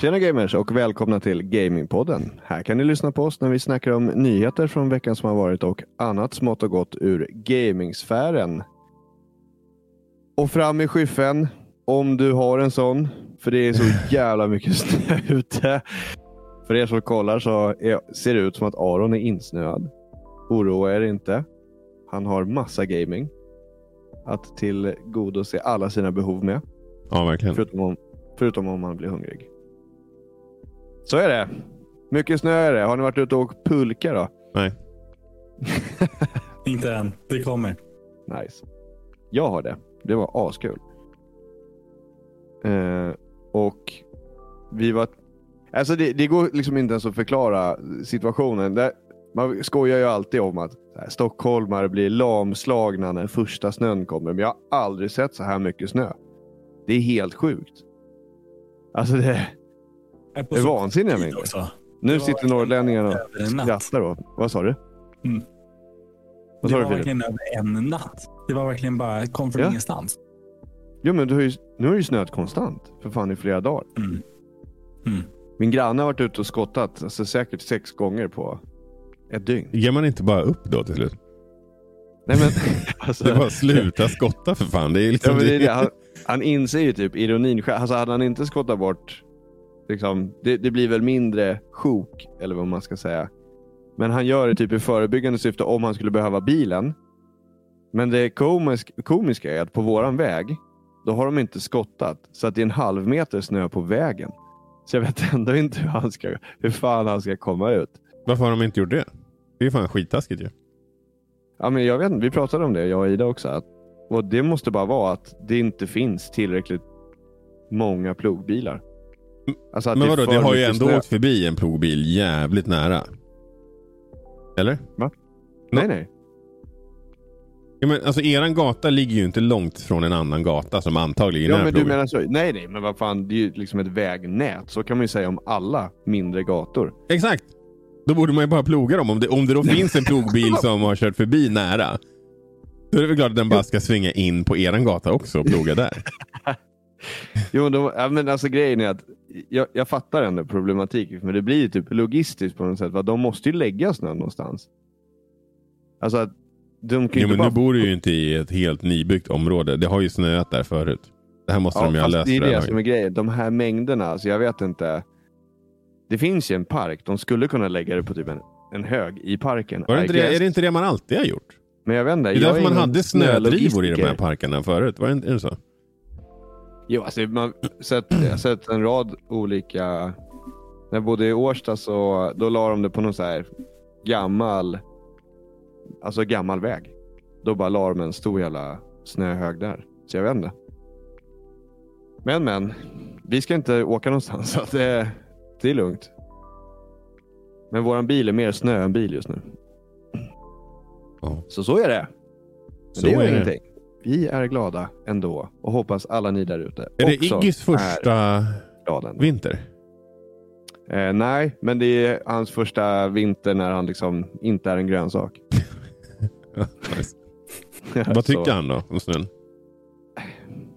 Tjena gamers och välkomna till Gamingpodden. Här kan ni lyssna på oss när vi snackar om nyheter från veckan som har varit och annat smått och gott ur gamingsfären. Och fram i skyffen, om du har en sån, för det är så jävla mycket snö ute. För er som kollar så är, ser det ut som att Aron är insnöad. Oroa er inte. Han har massa gaming att tillgodose alla sina behov med. Ja, verkligen. Förutom om, förutom om man blir hungrig. Så är det. Mycket snö är det. Har ni varit ute och åkt pulka då? Nej. Inte än. Det kommer. Nice. Jag har det. Det var askul. Eh, och vi var... Alltså det, det går liksom inte ens att förklara situationen. Det, man skojar ju alltid om att här, stockholmare blir lamslagna när första snön kommer. Men jag har aldrig sett så här mycket snö. Det är helt sjukt. Alltså det, Är på det är vansinniga mängder. också. Nu sitter norrlänningarna och skrattar. Då. Vad sa du? Mm. Vad Det sa var du verkligen över en natt. Det var verkligen bara, kom från Ja. ingenstans. Jo, men du har ju, nu har det ju snöat konstant. För fan i flera dagar. Mm. Mm. Min granne har varit ute och skottat alltså, säkert sex gånger på ett dygn. Ger man inte bara upp då till slut? Nej, men, alltså, Det är bara sluta skotta för fan. Det är liksom, ja, men det är det. Han, han inser ju typ ironin själv. Alltså, hade han inte skottat bort, liksom, det, det blir väl mindre sjok, eller vad man ska säga. Men han gör det typ i förebyggande syfte om han skulle behöva bilen. Men det komisk, komiska är att på våran väg, då har de inte skottat. Så att det är en halv meter snö på vägen. Så jag vet ändå inte hur, han ska, hur fan han ska komma ut. Varför har de inte gjort det? Det är ju fan skittaskigt ju. Ja, men jag vet inte, vi pratade om det, jag och Ida också. Att, och det måste bara vara att det inte finns tillräckligt många plogbilar. Alltså Men vadå, för det har ju ändå snö. åkt förbi en plogbil jävligt nära. Eller? Nej, nej. Ja, men, alltså, eran gata ligger ju inte långt från en annan gata som antagligen Ja, är men du menar så. Nej, nej, men vad fan, det är ju liksom ett vägnät. Så kan man ju säga om alla mindre gator. Exakt! Då borde man ju bara ploga dem. Om det, om det då finns en plogbil som har kört förbi nära. Då är det väl klart att den bara ska svänga in på eran gata också och ploga där. Jo, då, ja, men alltså grejen är att jag, jag fattar ändå problematiken, men det blir ju typ logistiskt på något sätt. Va? De måste ju lägga snön någonstans. Alltså att de kan Jo, men bara... nu bor du ju inte i ett helt nybyggt område. Det har ju snöat där förut. Det här måste de ju ha löst. det är det här som är grejen. De här mängderna, alltså jag vet inte. Det finns ju en park. De skulle kunna lägga det på typ en, en hög i parken. Det det, är det inte det man alltid har gjort? Men jag vet inte. Det är därför man hade snödrivor i de här parkerna förut. Var det inte är det så? Jo, alltså man sett, jag har sett en rad olika. När jag bodde i Årsta så då la de det på någon så här gammal, alltså gammal väg. Då bara la de en stor jävla snöhög där. Så jag vet inte. Men men, vi ska inte åka någonstans så det, det är lugnt. Men våran bil är mer snö än bil just nu. Ja. Så så är det. Men Så det gör är ingenting. Vi är glada ändå och hoppas alla ni där ute Är det också Iggys första är vinter? Eh, nej, men det är hans första vinter när han liksom inte är en grönsak. Vad tycker han då om snön?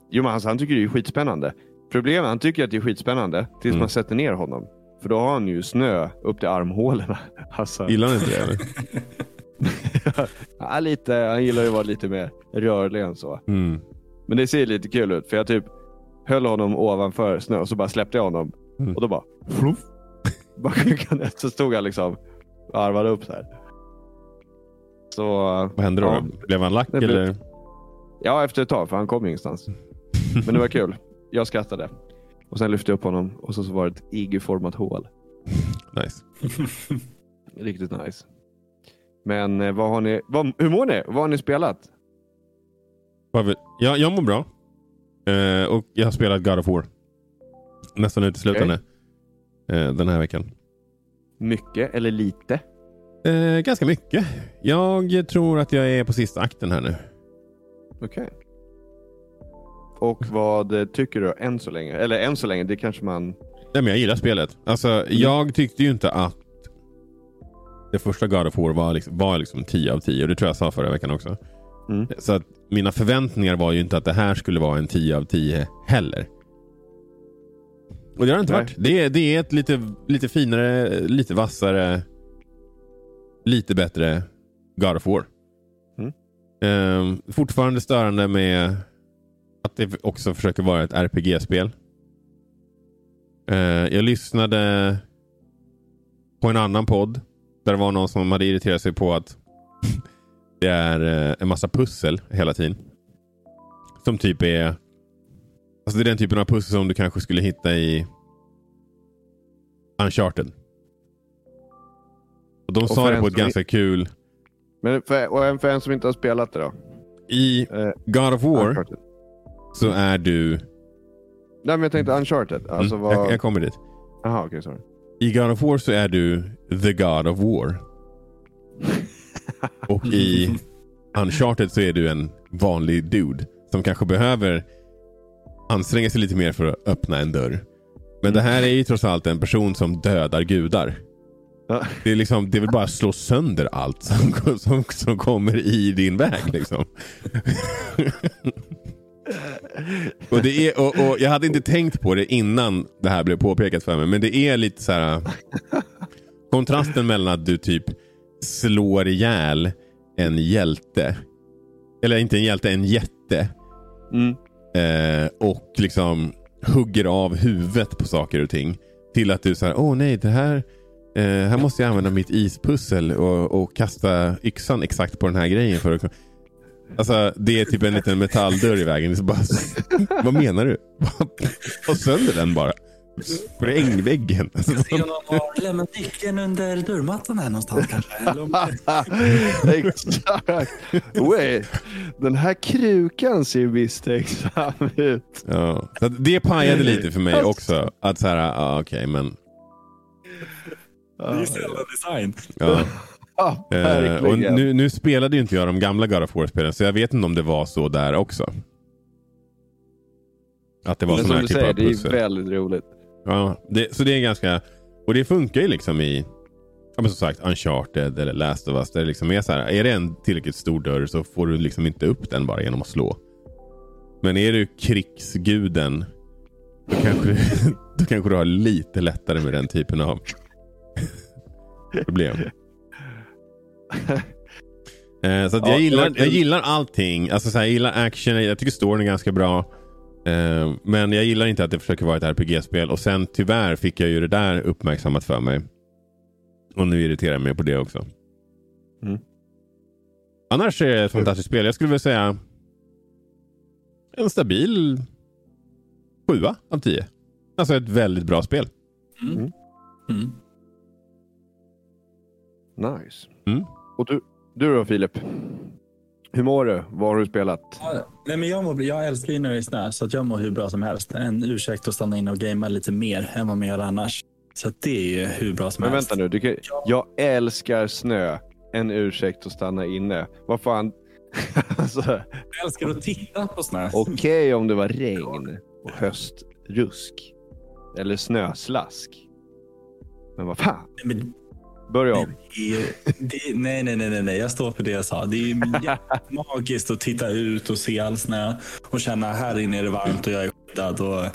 Jo, men alltså, han tycker det är spännande. Problemet han tycker att det är skitspännande tills Mm. man sätter ner honom. För då har han ju snö upp till armhålorna. Alltså, Gillar han inte det? ja, lite, han gillar ju att vara lite mer rörlig än så. Mm. Men det ser lite kul ut för jag typ höll honom ovanför snö och så bara släppte jag honom. Mm. Och då bara... Fluff, så stod han liksom och arvade upp så här. Så Vad hände då? Ja. Blev han lack blev- eller? ja, efter ett tag för han kom ju ingenstans. Men det var kul. Jag skrattade. Och sen lyfte jag upp honom och så, så var det ett IG-format hål. Nice. Riktigt nice. Men eh, vad har ni, vad, hur mår ni? Vad har ni spelat? Vad vill- Ja, jag mår bra. Eh, och jag har spelat God of War. Nästan uteslutande. Eh, den här veckan. Mycket eller lite? Eh, ganska mycket. Jag tror att jag är på sista akten här nu. Okej. Och vad tycker du än så länge? Eller än så länge, det kanske man... Nej, men jag gillar spelet. Alltså, jag tyckte ju inte att det första God of War var liksom, var liksom 10 av 10. Och det tror jag sa förra veckan också. Mm. Så att mina förväntningar var ju inte att det här skulle vara en 10 av 10 heller. Och det har det inte Nej. varit. Det är, det är ett lite, lite finare, lite vassare, lite bättre God of War. Mm. Ehm, fortfarande störande med att det också försöker vara ett RPG-spel. Eh, jag lyssnade på en annan podd där det var någon som hade irriterat sig på att det är eh, en massa pussel hela tiden. Som typ är... Alltså det är den typen av pussel som du kanske skulle hitta i Uncharted. Och de Och sa det på ett ganska kul... Men för, och en- för en som inte har spelat det då? I Eh, God of War Uncharted. så är du... Nej men jag tänkte Uncharted. Alltså mm, vad... jag, jag kommer dit. Jaha okej sorry. I God of War så är du the God of War. Och i Uncharted så är du en vanlig dude som kanske behöver anstränga sig lite mer för att öppna en dörr. Men det här är ju trots allt en person som dödar gudar. Det är, liksom, det är väl bara att slå sönder allt som, som, som kommer i din väg. Liksom. och, det är, och, och Jag hade inte tänkt på det innan det här blev påpekat för mig. Men det är lite så här kontrasten mellan att du typ slår ihjäl en hjälte. Eller inte en hjälte, en jätte. Mm. Eh, och liksom hugger av huvudet på saker och ting. Till att du säger, åh nej, det här, eh, här måste jag använda mitt ispussel och, och kasta yxan exakt på den här grejen. För att... Alltså, det är typ en liten metalldörr i vägen. Så bara, vad menar du? Få sönder den bara. Spräng väggen. Alltså, Se om de har nyckeln under dörrmattan här någonstans kanske. Exakt. Wait. Den här krukan ser misstänksam ut. ja. så det pajade lite för mig också. Att så här, ja, okej, men... Det är ju sällan design. Ja. Ja, Eh, och nu, nu spelade ju inte jag de gamla God of War-spelen, så jag vet inte om det var så där också. Att det var som här du typ säger, av det är pussel. väldigt roligt. Ja, det, så det är ganska... Och det funkar ju liksom i... Ja, men som sagt, Uncharted eller Last of Us. Där det liksom är, så här, är det en tillräckligt stor dörr så får du liksom inte upp den bara genom att slå. Men är du krigsguden då kanske, du, då kanske du har lite lättare med den typen av problem. Eh, så att Ja, jag, gillar, jag gillar allting. Alltså så här, jag gillar action, jag tycker storyn är ganska bra. Eh, men jag gillar inte att det försöker vara ett RPG-spel. Och sen tyvärr fick jag ju det där uppmärksammat för mig. Och nu irriterar jag mig på det också. Mm. Annars är det ett fantastiskt spel. Jag skulle vilja säga en stabil sjua av tio. Alltså ett väldigt bra spel. Mm. Mm. Nice. Och du, du då Filip? Hur mår du? Vad har du spelat? Ja, Nej, men jag, mår, jag älskar ju när det är snö, så att jag mår hur bra som helst. En ursäkt att stanna in och gamea lite mer än vad man gör annars. Så det är ju hur bra som Men helst. vänta nu. Du kan, jag älskar snö. En ursäkt att stanna inne. Vad fan? alltså, Jag älskar att titta på snö. Okej om det var regn och höstrusk. Eller snöslask. Men vad fan? Men Börja om. det är, det, nej, nej, nej, nej, jag står för det jag sa. Det är ju magiskt att titta ut och se all snö och känna här inne är det varmt och jag är skyddad och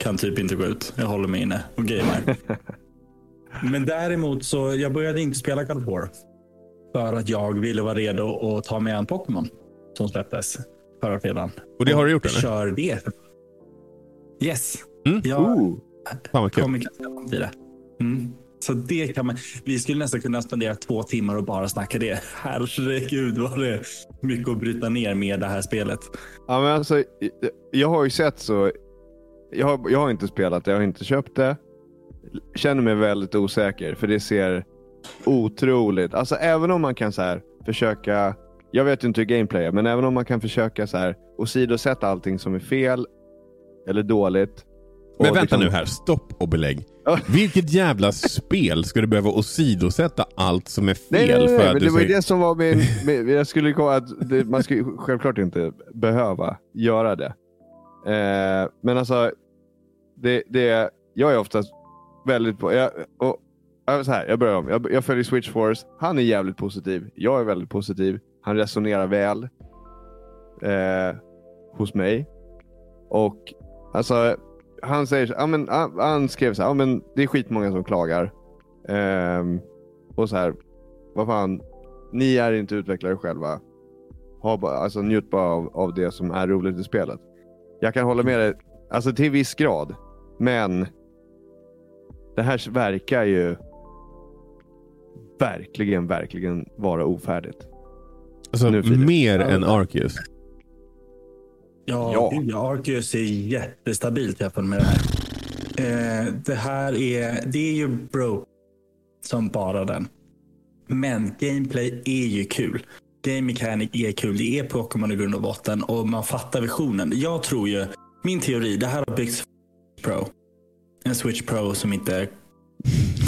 kan typ inte gå ut. Jag håller mig inne och gamer. Men däremot så jag började inte spela God of War för att jag ville vara redo att ta mig an Pokémon som släpptes förra fredagen. Och det har du gjort eller? Kör det. Yes. Mm. Jag kul. kommer ganska långt i det. Mm. Så det kan man. Vi skulle nästan kunna spendera två timmar och bara snacka det. Herregud vad det är mycket att bryta ner med det här spelet. Ja, men alltså, jag har ju sett så. Jag har, jag har inte spelat det, jag har inte köpt det. Känner mig väldigt osäker för det ser otroligt. Alltså även om man kan så här försöka. Jag vet ju inte hur gameplay är, men även om man kan försöka så här åsidosätta allting som är fel eller dåligt. Men vänta liksom- nu här, stopp och belägg. Vilket jävla spel ska du behöva åsidosätta allt som är fel Nej, nej, nej, för att men det var ju ska... det som var min... min jag skulle komma att det, man ska självklart inte behöva göra det. Eh, men alltså, det, det, jag är oftast väldigt på... Jag, och, så här, jag börjar om. Jag, jag följer Switch Force. Han är jävligt positiv. Jag är väldigt positiv. Han resonerar väl eh, hos mig. Och alltså, han säger så, ja, men, han, han skrev så här, ja, men det är skitmånga som klagar. Ehm, och så här, vad fan, ni är inte utvecklare själva. Ha bara, alltså, njut bara av, av det som är roligt i spelet. Jag kan hålla med dig, alltså till viss grad. Men det här verkar ju verkligen, verkligen vara ofärdigt. Alltså, mer än Arceus. Ja, Ja. gud. Arceus är jättestabilt jämfört med det här. Eh, det här är, det är ju bro som bara den. Men gameplay är ju kul. Game mechanic är kul. Det är Pokémon i grund och botten och man fattar visionen. Jag tror ju, min teori, det här har byggts Pro. En Switch Pro som inte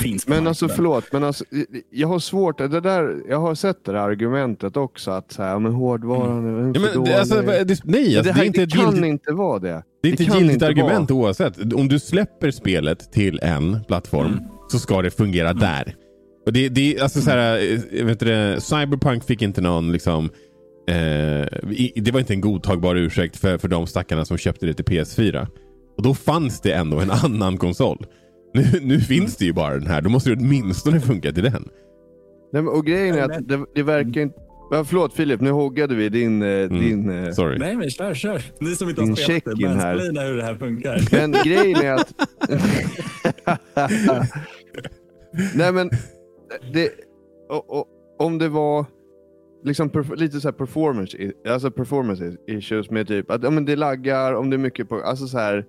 finns Men alltså förlåt, men alltså, jag har svårt, det där, jag har sett det där argumentet också att så här, men hårdvaran är Ja, men, dålig. alltså, det, nej, alltså, det, det, är inte det kan giltigt, inte vara det. det är inte ett giltigt argument vara. oavsett. Om du släpper spelet till en plattform Mm. så ska det fungera där. Och det, det, alltså, så här, eh, vet du, Cyberpunk fick inte någon liksom, eh, det var inte en godtagbar ursäkt för, för de stackarna som köpte det till PS4. Och då fanns det ändå en annan konsol. Nu, nu finns det ju bara den här. Då måste det åtminstone funka till den. Nej, men, och grejen är att det, det verkar inte... Ja, förlåt Filip, nu hoggade vi din... eh, din eh, Sorry. Nej men kör, kör. Ni som inte Din har spelat det, check-in här. mansplaina hur det här funkar. Men grejen är att... Nej men, det, och, och, om det var liksom perf- lite så här performance, i- alltså performance issues med typ att ja, men det laggar, om det är mycket på, alltså så här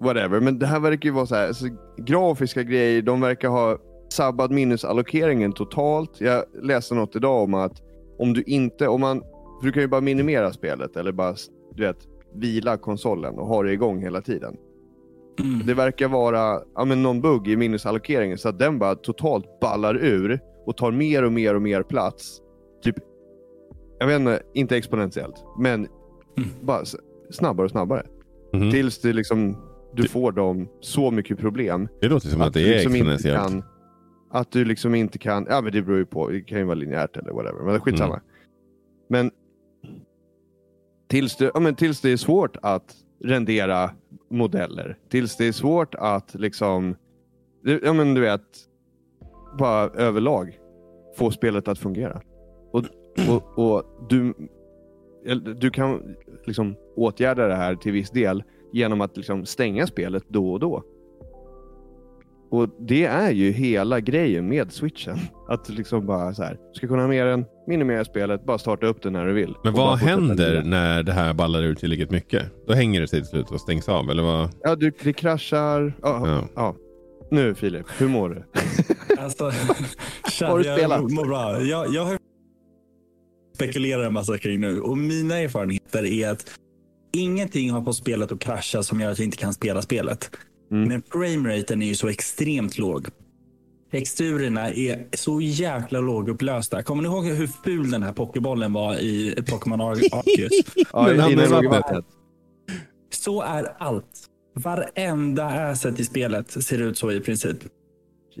whatever. Men det här verkar ju vara så här, alltså, grafiska grejer, de verkar ha sabbat minnesallokeringen totalt. Jag läste något idag om att om du inte, om man, för du kan ju bara minimera spelet eller bara, du vet, vila konsolen och ha det igång hela tiden. Mm. Det verkar vara ja, men någon bugg i minnesallokeringen så att den bara totalt ballar ur och tar mer och mer och mer plats. Typ, jag vet inte, inte exponentiellt, men Mm. bara snabbare och snabbare. Mhm. Tills det liksom, du får dem så mycket problem. Det låter som att, du det är liksom exponentiellt. kan, att du liksom inte kan, ja men det beror ju på, det kan ju vara linjärt eller whatever, men skitsamma. Mm. Men, tills det, ja, men tills det är svårt att rendera modeller, tills det är svårt att liksom, ja men du vet, bara överlag få spelet att fungera. Och, och, och du, du kan liksom åtgärda det här till viss del genom att liksom stänga spelet då och då. Och det är ju hela grejen med switchen. Att liksom bara så här, ska kunna ha med den, minimera spelet, bara starta upp den när du vill. Men vad händer när det här ballar ur tillräckligt mycket? Då hänger det sig till slut och stängs av, eller vad? Ja, du, det kraschar. Ja, Ja. ja. Nu Filip, hur mår du? Alltså, tja, Har du jag spelat? mår bra. Jag, jag har spekulerat en massa kring nu och mina erfarenheter är att ingenting har fått spelet att krascha som gör att jag inte kan spela spelet. Mm. Men frameraten är ju så extremt låg. Texturerna är så jäkla lågupplösta. Kommer ni ihåg hur ful den här pokébollen var i Pokémon Ar- Arceus? Ja, i vattnet. Så är allt. Varenda asset i spelet ser ut så i princip.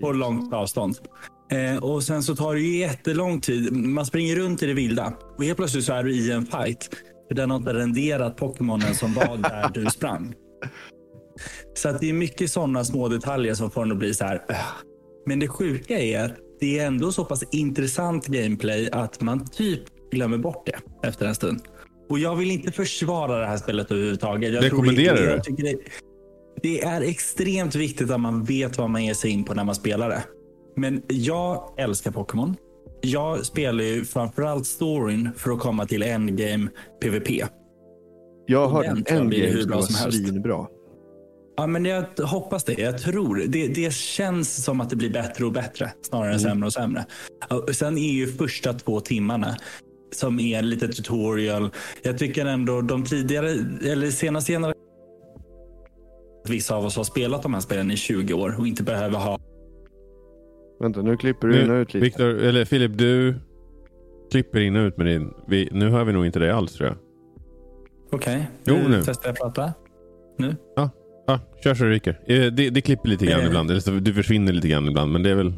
På långt avstånd. Eh, och sen så tar det ju jättelång tid. Man springer runt i det vilda och helt plötsligt så är du i en fight. För den har inte renderat Pokémonen som var där du sprang. Så att det är mycket sådana små detaljer som får en att bli så här. "Ugh." Men det sjuka är att det är ändå så pass intressant gameplay att man typ glömmer bort det efter en stund. Och jag vill inte försvara det här spelet överhuvudtaget. Jag tror Rekommenderar inte- du jag det? Det är extremt viktigt att man vet vad man ger sig in på när man spelar det. Men jag älskar Pokémon. Jag spelar ju framförallt storyn för att komma till endgame PVP. Jag har hört tror jag en blir grej hur som bra var som helst. svinbra. Ja, men jag hoppas det. Jag tror. Det, det känns som att det blir bättre och bättre snarare än Mm. sämre och sämre. Sen är ju första två timmarna som är lite tutorial. Jag tycker ändå de tidigare, eller senaste generationerna Vissa av oss har spelat de här spelen i 20 år och inte behöver ha Vänta, nu klipper du in och Nu, ut lite. Victor, eller Filip, du klipper in och ut med din... Vi, nu hör vi nog inte dig alls tror jag. Okej, Jo, nu. testar jag prata. Ja, kör så det ryker. Eh, Det, det klipper lite grann Eh. ibland. Eller så du försvinner lite grann ibland. Men det är väl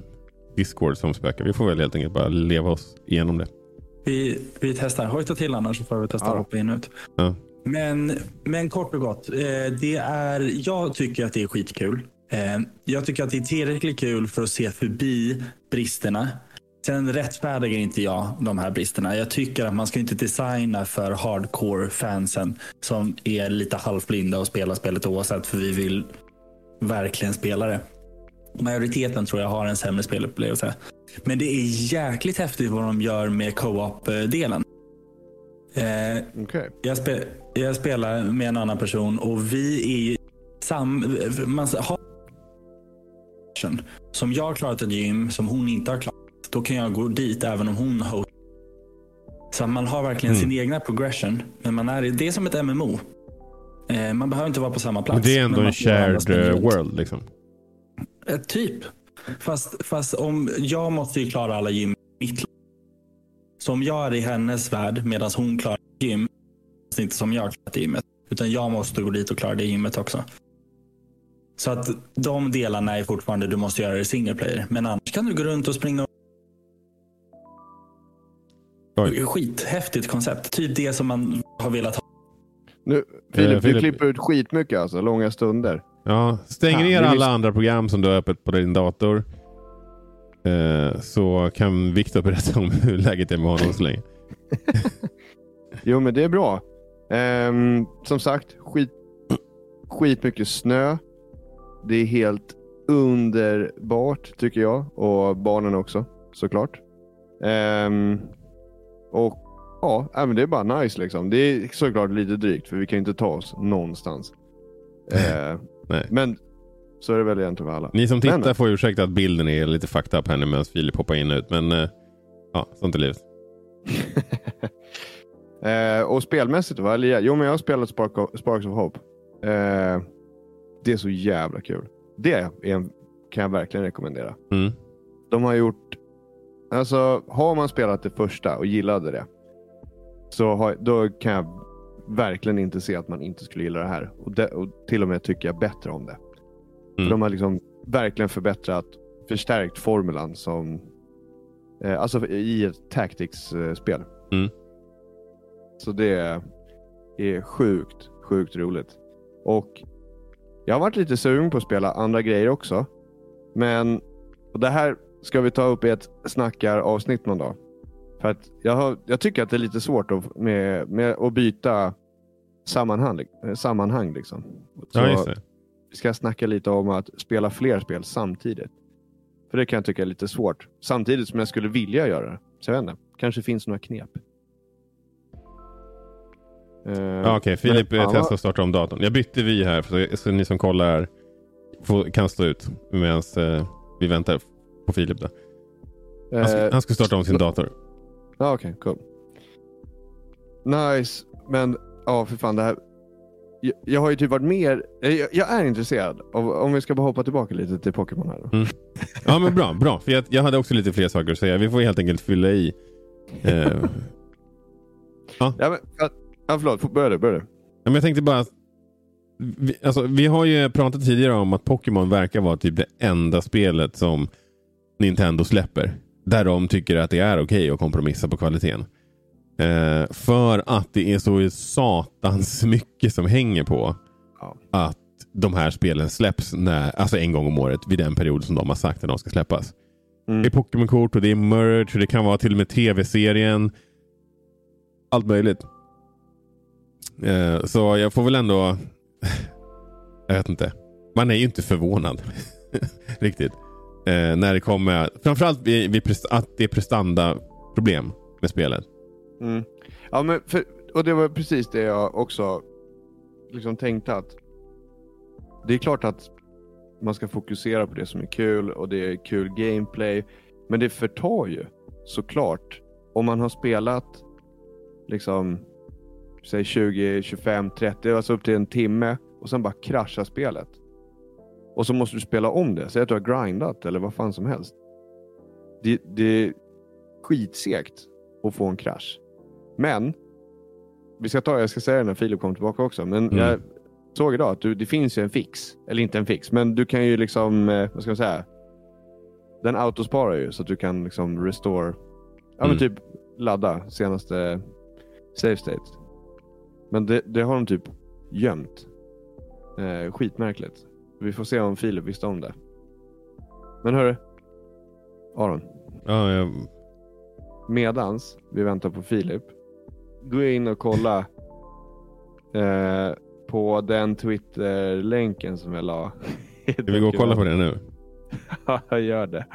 Discord som spökar. Vi får väl helt enkelt bara leva oss igenom det. Vi, vi testar. Hojta till annars så får vi testa Ja. att hoppa in och ut. Ja. Men, men kort och gott. Eh, det är, jag tycker att det är skitkul. Eh, jag tycker att det är tillräckligt kul för att se förbi bristerna. Sen rättfärdigar inte jag de här bristerna. Jag tycker att man ska inte designa för hardcore-fansen som är lite halvblinda och spelar spelet oavsett för vi vill verkligen spela det. Majoriteten tror jag har en sämre spelupplevelse. Men det är jäkligt häftigt vad de gör med co-op-delen. Eh, Okej. jag, spe, jag spelar med en annan person och vi är sam... Man har som jag har klarat ett gym som hon inte har klarat. Då kan jag gå dit även om hon har Så man har verkligen Mm. sin egna progression. Men man är, det är som ett MMO. Eh, man behöver inte vara på samma plats. Men det är ändå en shared eh, world. Liksom. Eh, Typ. Fast, fast om jag måste ju klara alla gym i mitt lag. Så om jag är i hennes värld medan hon klarar gym. Så inte som jag klarar det gymmet. Utan jag måste gå dit och klara det gymmet också. Så att de delarna är fortfarande du måste göra det single player. Men annars kan du gå runt och springa. Oj. Skithäftigt koncept. Typ det som man har velat ha. Nu, Filip, Eh, Filip- du klipper ut skitmycket alltså. Långa stunder. Ja, stäng Fan, ner alla visst- andra program som du har öppet på din dator. Eh, så kan Viktor berätta om hur läget är med honom så länge. Jo, men det är bra. Ehm, som sagt, skit, skitmycket snö. Det är helt underbart tycker jag. Och barnen också såklart. Ehm, och ja, men det är bara nice liksom. Det är såklart lite drygt för vi kan inte ta oss någonstans. Eh, Nej. Men så är det väl egentligen för alla. Ni som tittar Men- får ursäkta att bilden är lite fucked up här nu medan Filip hoppar in och ut. Men eh, ja, sånt är livet. Eh, och spelmässigt, va? Jo, men jag har spelat Spark of, Sparks of Hope. Eh, det är så jävla kul. Det är en, kan jag verkligen rekommendera. Mm. De har gjort... Alltså, har man spelat det första och gillade det, så har, då kan jag verkligen inte se att man inte skulle gilla det här. Och, det, och till och med tycker jag bättre om det. För Mm. de har liksom verkligen förbättrat, förstärkt formulan som... Eh, alltså i ett Tactics-spel. Mm. Så det är sjukt, sjukt roligt. Och jag har varit lite sugen på att spela andra grejer också. Men och det här ska vi ta upp i ett snackar-avsnitt någon dag. För att jag, har, jag tycker att det är lite svårt att, med, med att byta sammanhang. sammanhang liksom. Så Ja, vi ska snacka lite om att spela fler spel samtidigt. För det kan jag tycka är lite svårt. Samtidigt som jag skulle vilja göra det. Så jag vet inte. Kanske finns några knep. Ja, Okej, Filip men eh, testar att starta om datorn. Jag bytte vi här, för, så ni som kollar får, kan stå ut medan eh, vi väntar på Filip. Då. Han, ska, han ska starta om sin dator. Ja, okej. cool. Nice. Men ja, för fan det här. Jag, jag har ju typ varit mer. Jag, jag är intresserad av, om vi ska bara hoppa tillbaka lite till Pokémon här. Då. Ja, men bra. bra. För jag, jag hade också lite fler saker att säga. Vi får helt enkelt fylla i. Ja, men, ja, ja, förlåt. Börja du. Börja du. Ja, men jag tänkte bara... Vi, alltså, vi har ju pratat tidigare om att Pokémon verkar vara typ det enda spelet som Nintendo släpper. Där de tycker att det är okej att kompromissa på kvaliteten. Eh, för att det är så satans mycket som hänger på Ja. att de här spelen släpps när, alltså en gång om året vid den period som de har sagt att de ska släppas. Mm. Det är Pokémon-kort och det är merch och det kan vara till och med tv-serien. Allt möjligt. Eh, så jag får väl ändå... jag vet inte. Man är ju inte förvånad. Riktigt. Eh, när det kommer... Framförallt vid, vid att det är prestanda-problem med spelet. Mm. Ja, men för, och det var precis det jag också liksom tänkte att det är klart att man ska fokusera på det som är kul och det är kul gameplay. Men det förtar ju såklart om man har spelat liksom säg 20, 25, 30, alltså upp till en timme och sen bara kraschar spelet. Och så måste du spela om det. Säg att du har grindat eller vad fan som helst. Det, det är skitsegt att få en krasch. Men, vi ska ta, jag ska säga det när Filip kommer tillbaka också, men Mm. jag såg idag att du, det finns ju en fix. Eller inte en fix, men du kan ju liksom, eh, vad ska man säga? Den autosparar ju så att du kan liksom restore, ja Mm. men typ ladda senaste save state. Men det, det har de typ gömt. Eh, skitmärkligt. Vi får se om Filip visste om det. Men hörru. Aron. Ja, jag, Medans vi väntar på Filip. Gå in och kolla eh, på den Twitter-länken som jag la. ska vi gå och kolla på det nu? Ja, gör det.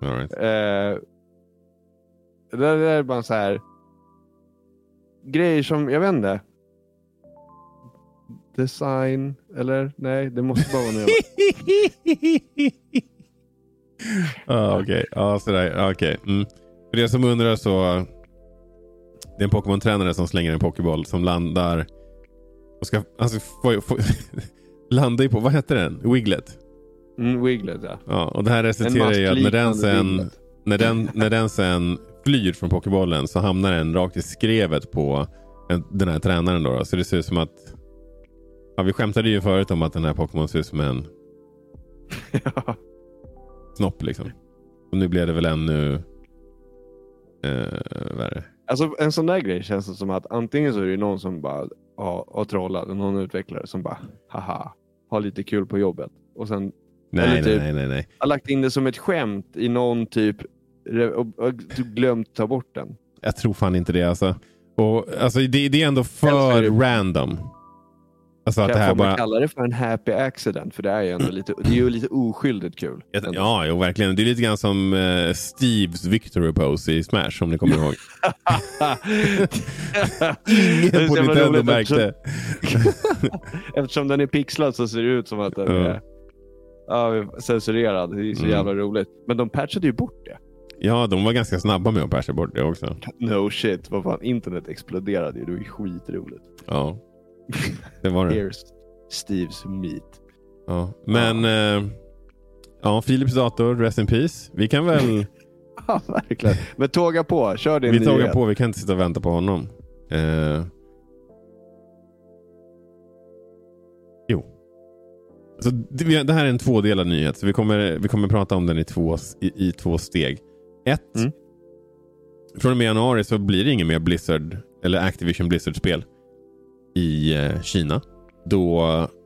All right. Eh, det där är bara så här. Grejer som, jag vet inte. Design, eller nej, det måste bara vara något Ja, okej. Ja, sådär. Mm. För det som undrar så. Det är en Pokémon-tränare som slänger en Pokéboll som landar. Och ska, alltså, får, får, landar ju på, vad heter den? Wiglet. mm, Wiglet ja. Ja, och det här resulterar i att när den sen, när den, när den sen flyr från Pokébollen så hamnar den rakt i skrevet på en, den här tränaren. Då, då. Så det ser ut som att... Ja, vi skämtade ju förut om att den här Pokémon ser ut som en ja. snopp. Liksom. Och nu blev det väl ännu eh, värre. Alltså en sån där grej känns det som att antingen så är det någon som bara har, har trollat, någon utvecklare som bara haha, har lite kul på jobbet. Och sen Nej, typ- nej, nej, nej. har lagt in det som ett skämt i någon typ och, och typ glömt ta bort den. Jag tror fan inte det alltså. Och, alltså det, det är ändå för random. Alltså att det Kan här får man bara... kalla det för en happy accident? För det är ju ändå lite, det är ju lite oskyldigt kul. Ja, Ja, jo, verkligen. Det är lite grann som eh, Steves victory pose i Smash om ni kommer ihåg. Det Ingen på Nintendo märkte. Eftersom, eftersom den är pixlad så ser det ut som att den Ja. är ja, censurerad. Det är så Mm. jävla roligt. Men de patchade ju bort det. Ja, de var ganska snabba med att patcha bort det också. No shit, vad fan. Internet exploderade ju. Det var ju skitroligt. Ja, det var det. Here's Steves meat. Ja. Men eh, ja, Philips dator, rest in peace. Vi kan väl... Ja, verkligen. Men tåga på. Kör din vi tågar nyhet. på, vi kan inte sitta och vänta på honom. Eh, jo. Så det, här är en tvådelad nyhet, så vi kommer, vi kommer prata om den i två, i, i två steg. Ett. Mm. Från och med januari så blir det ingen mer Blizzard eller Activision Blizzard-spel i eh, Kina. Då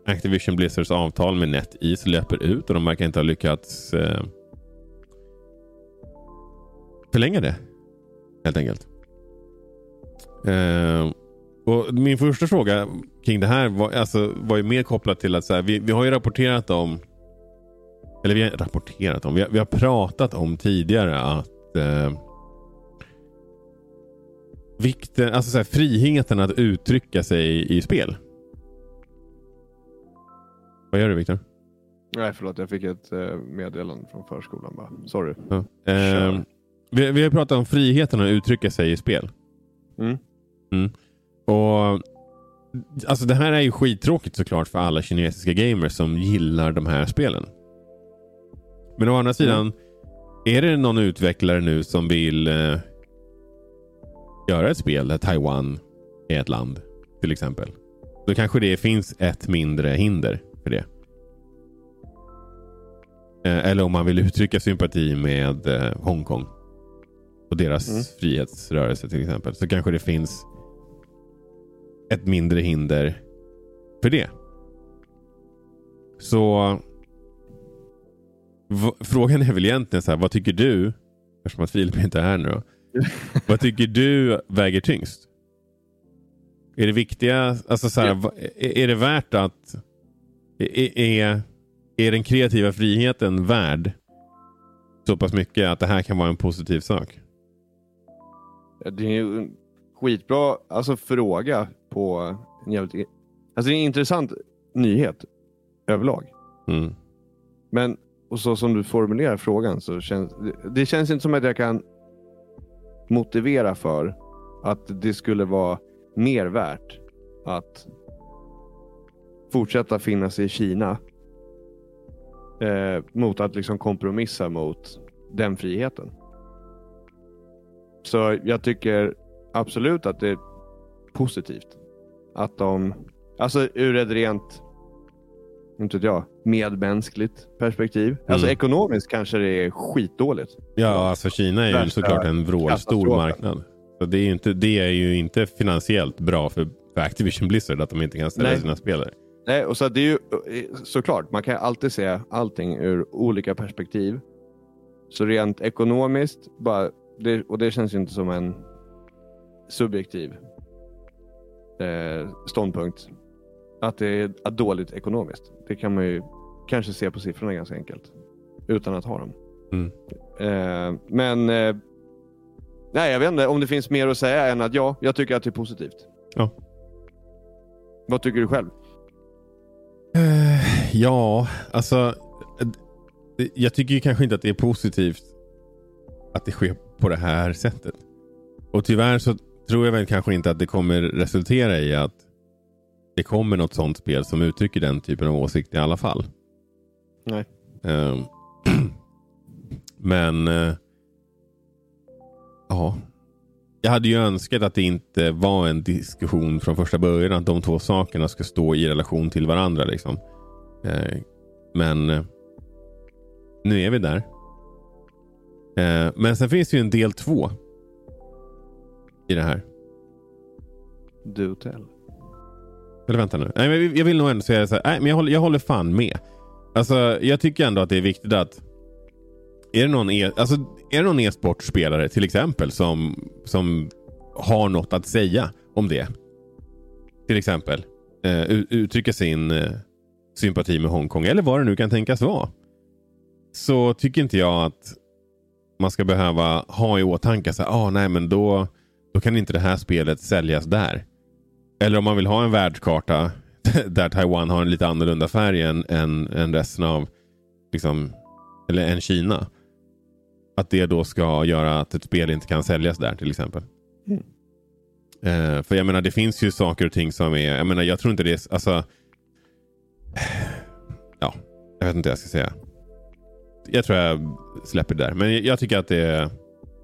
Activision Blizzards avtal med NetEase löper ut och de verkar inte ha lyckats eh, förlänga det. Helt enkelt. Eh, och min första fråga kring det här var, alltså, var ju mer kopplat till att så här, vi, vi har ju rapporterat om eller vi har rapporterat om, vi har, vi har pratat om tidigare att eh, vikten, alltså så här, friheten att uttrycka sig i, i spel. Vad gör du Viktor? Nej, förlåt. Jag fick ett eh, meddelande från förskolan bara. Sorry. Ja. Eh, vi, vi har pratat om friheten att uttrycka sig i spel. Mm. Mm. Och Alltså det här är ju skittråkigt såklart för alla kinesiska gamers som gillar de här spelen. Men å andra sidan, är det någon utvecklare nu som vill eh, göra ett spel där Taiwan är ett land till exempel. Då kanske det finns ett mindre hinder för det. Eh, eller om man vill uttrycka sympati med eh, Hongkong och deras Mm. frihetsrörelse till exempel. Så kanske det finns ett mindre hinder för det. Så frågan är väl egentligen så här, vad tycker du? Eftersom att Filip inte är här nu då. vad tycker du väger tyngst? Är det viktiga, alltså så här, Ja. är, är det värt att är, är, är den kreativa friheten värd så pass mycket att det här kan vara en positiv sak? Ja, Det är en skitbra alltså, fråga på en jävligt... Alltså det är en intressant nyhet överlag. Mm. Men och så som du formulerar frågan så känns det känns inte som att jag kan motivera för att det skulle vara mer värt att fortsätta finnas i Kina eh, mot att liksom kompromissa mot den friheten. Så jag tycker absolut att det är positivt att de, alltså ur ett rent inte vet jag, medmänskligt perspektiv. Alltså Mm. ekonomiskt kanske det är skitdåligt. Ja, alltså Kina är ju Värsta såklart en vrålstor marknad. Så det är, ju inte, det är ju inte finansiellt bra för, för Activision Blizzard att de inte kan ställa Nej. sina spelare. Nej, och så det är ju eh, såklart, man kan alltid se allting ur olika perspektiv. Så rent ekonomiskt, bara, det, och det känns ju inte som en subjektiv eh, ståndpunkt, att det är dåligt ekonomiskt. Det kan man ju kanske se på siffrorna ganska enkelt, utan att ha dem. Mm. Eh, men eh, nej, jag vet inte om det finns mer att säga än att ja, jag tycker att det är positivt. Ja. Vad tycker du själv? Eh, ja, alltså. eh, Jag tycker ju kanske inte att det är positivt att det sker på det här sättet. Och tyvärr så tror jag väl kanske inte att det kommer resultera i att det kommer något sånt spel som uttrycker den typen av åsikt i alla fall. Nej. Ehm, men eh, ja, jag hade ju önskat att det inte var en diskussion från första början. Att de två sakerna ska stå i relation till varandra. Liksom. Eh, men eh, nu är vi där. Eh, men sen finns det ju en del två i det här. Do tell. Eller vänta nu. Nej, men jag vill nog ändå säga så här. Nej, men jag håller, jag håller fan med. Alltså, jag tycker ändå att det är viktigt att är det någon e- alltså, är det någon e-sportspelare till exempel som, som har något att säga om det. Till exempel eh, uttrycka sin eh, sympati med Hongkong eller vad det nu kan tänkas vara. Så tycker inte jag att man ska behöva ha i åtanke att ah, nej men då, då kan inte det här spelet säljas där. Eller om man vill ha en världskarta där Taiwan har en lite annorlunda färg än, än, än resten av, liksom, eller än Kina. Att det då ska göra att ett spel inte kan säljas där till exempel. Mm. Eh, för jag menar det finns ju saker och ting som är, jag menar jag tror inte det är, alltså. Ja, jag vet inte vad jag ska säga. Jag tror jag släpper det där. Men jag, jag tycker att det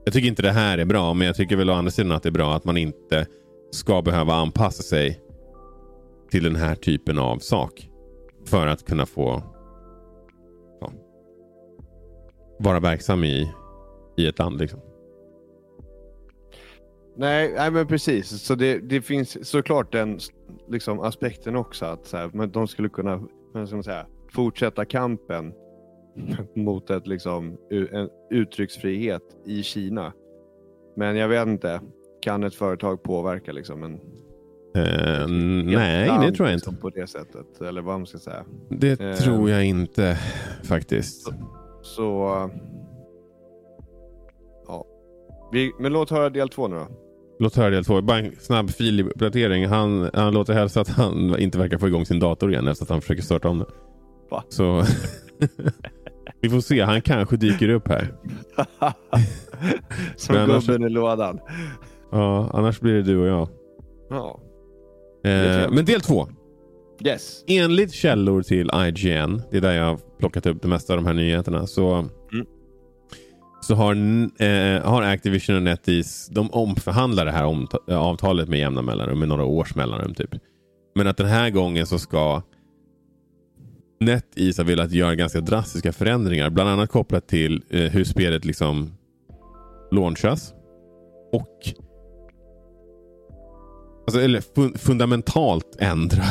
jag tycker inte det här är bra. Men jag tycker väl å andra sidan att det är bra att man inte ska behöva anpassa sig till den här typen av sak. För att kunna få ja, vara verksam i, i ett land. Liksom. Nej, nej men precis. Så det, det finns såklart den liksom, aspekten också. Att så här, men de skulle kunna ska man säga, fortsätta kampen mot ett, liksom, en uttrycksfrihet i Kina. Men jag vet inte. Kan ett företag påverka liksom, en, ett nej, land, det tror jag inte. liksom, På det sättet. Eller vad man ska säga. Det Eh. tror jag inte faktiskt. Så... Ja. Vi, men låt höra del två nu då. Låt höra del två. Bara en snabb filuppdatering. Han, han låter hälsa att han inte verkar få igång sin dator igen efter att han försöker starta om det. Va? Så vi får se. Han kanske dyker upp här. Som gubben i lådan. Ja, annars blir det du och jag. Ja. Eh, men del två. Yes. Enligt källor till IGN, det är där jag har plockat upp det mesta av de här nyheterna, så, Mm. så har, eh, har Activision och NetEase, de omförhandlar det här om, eh, avtalet med jämna mellanrum, med några års mellanrum typ. Men att den här gången så ska NetEase ha velat göra ganska drastiska förändringar, bland annat kopplat till eh, hur spelet liksom launchas. Och Alltså, eller fun- fundamentalt ändra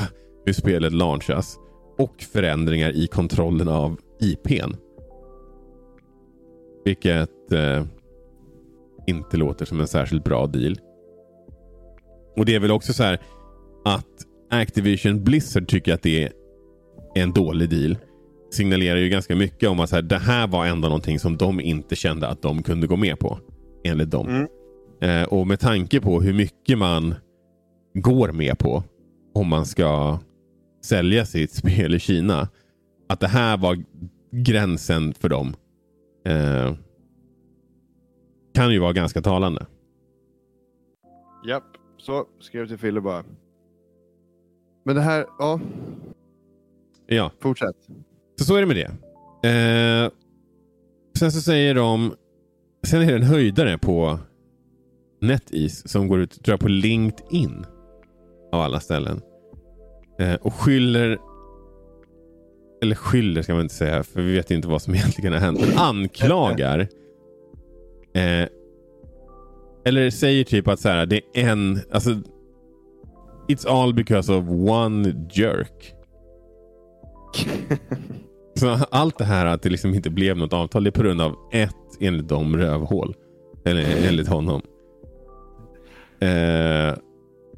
hur spelet launchas. Och förändringar i kontrollen av IPn. Vilket eh, inte låter som en särskilt bra deal. Och det är väl också så här att Activision Blizzard tycker att det är en dålig deal. Signalerar ju ganska mycket om att så här, det här var ändå någonting som de inte kände att de kunde gå med på. Enligt dem. Mm. Eh, och med tanke på hur mycket man går med på om man ska sälja sitt spel i Kina. Att det här var gränsen för dem. Eh, kan ju vara ganska talande. Japp. Så skrev till Fille bara. Men det här, ja. Ja, Fortsätt. så så är det med det. Eh, sen så säger de... Sen är det en höjdare på NetEase som går ut tror jag, på LinkedIn. Av alla ställen. Eh, och skyller... Eller skyller ska man inte säga, för vi vet inte vad som egentligen har hänt. Men anklagar. Eh, eller säger typ att så här, det är en... Alltså, It's all because of one jerk. Så allt det här att det liksom inte blev något avtal, det är på grund av ett, enligt dem, rövhål. Eller enligt honom. Eh,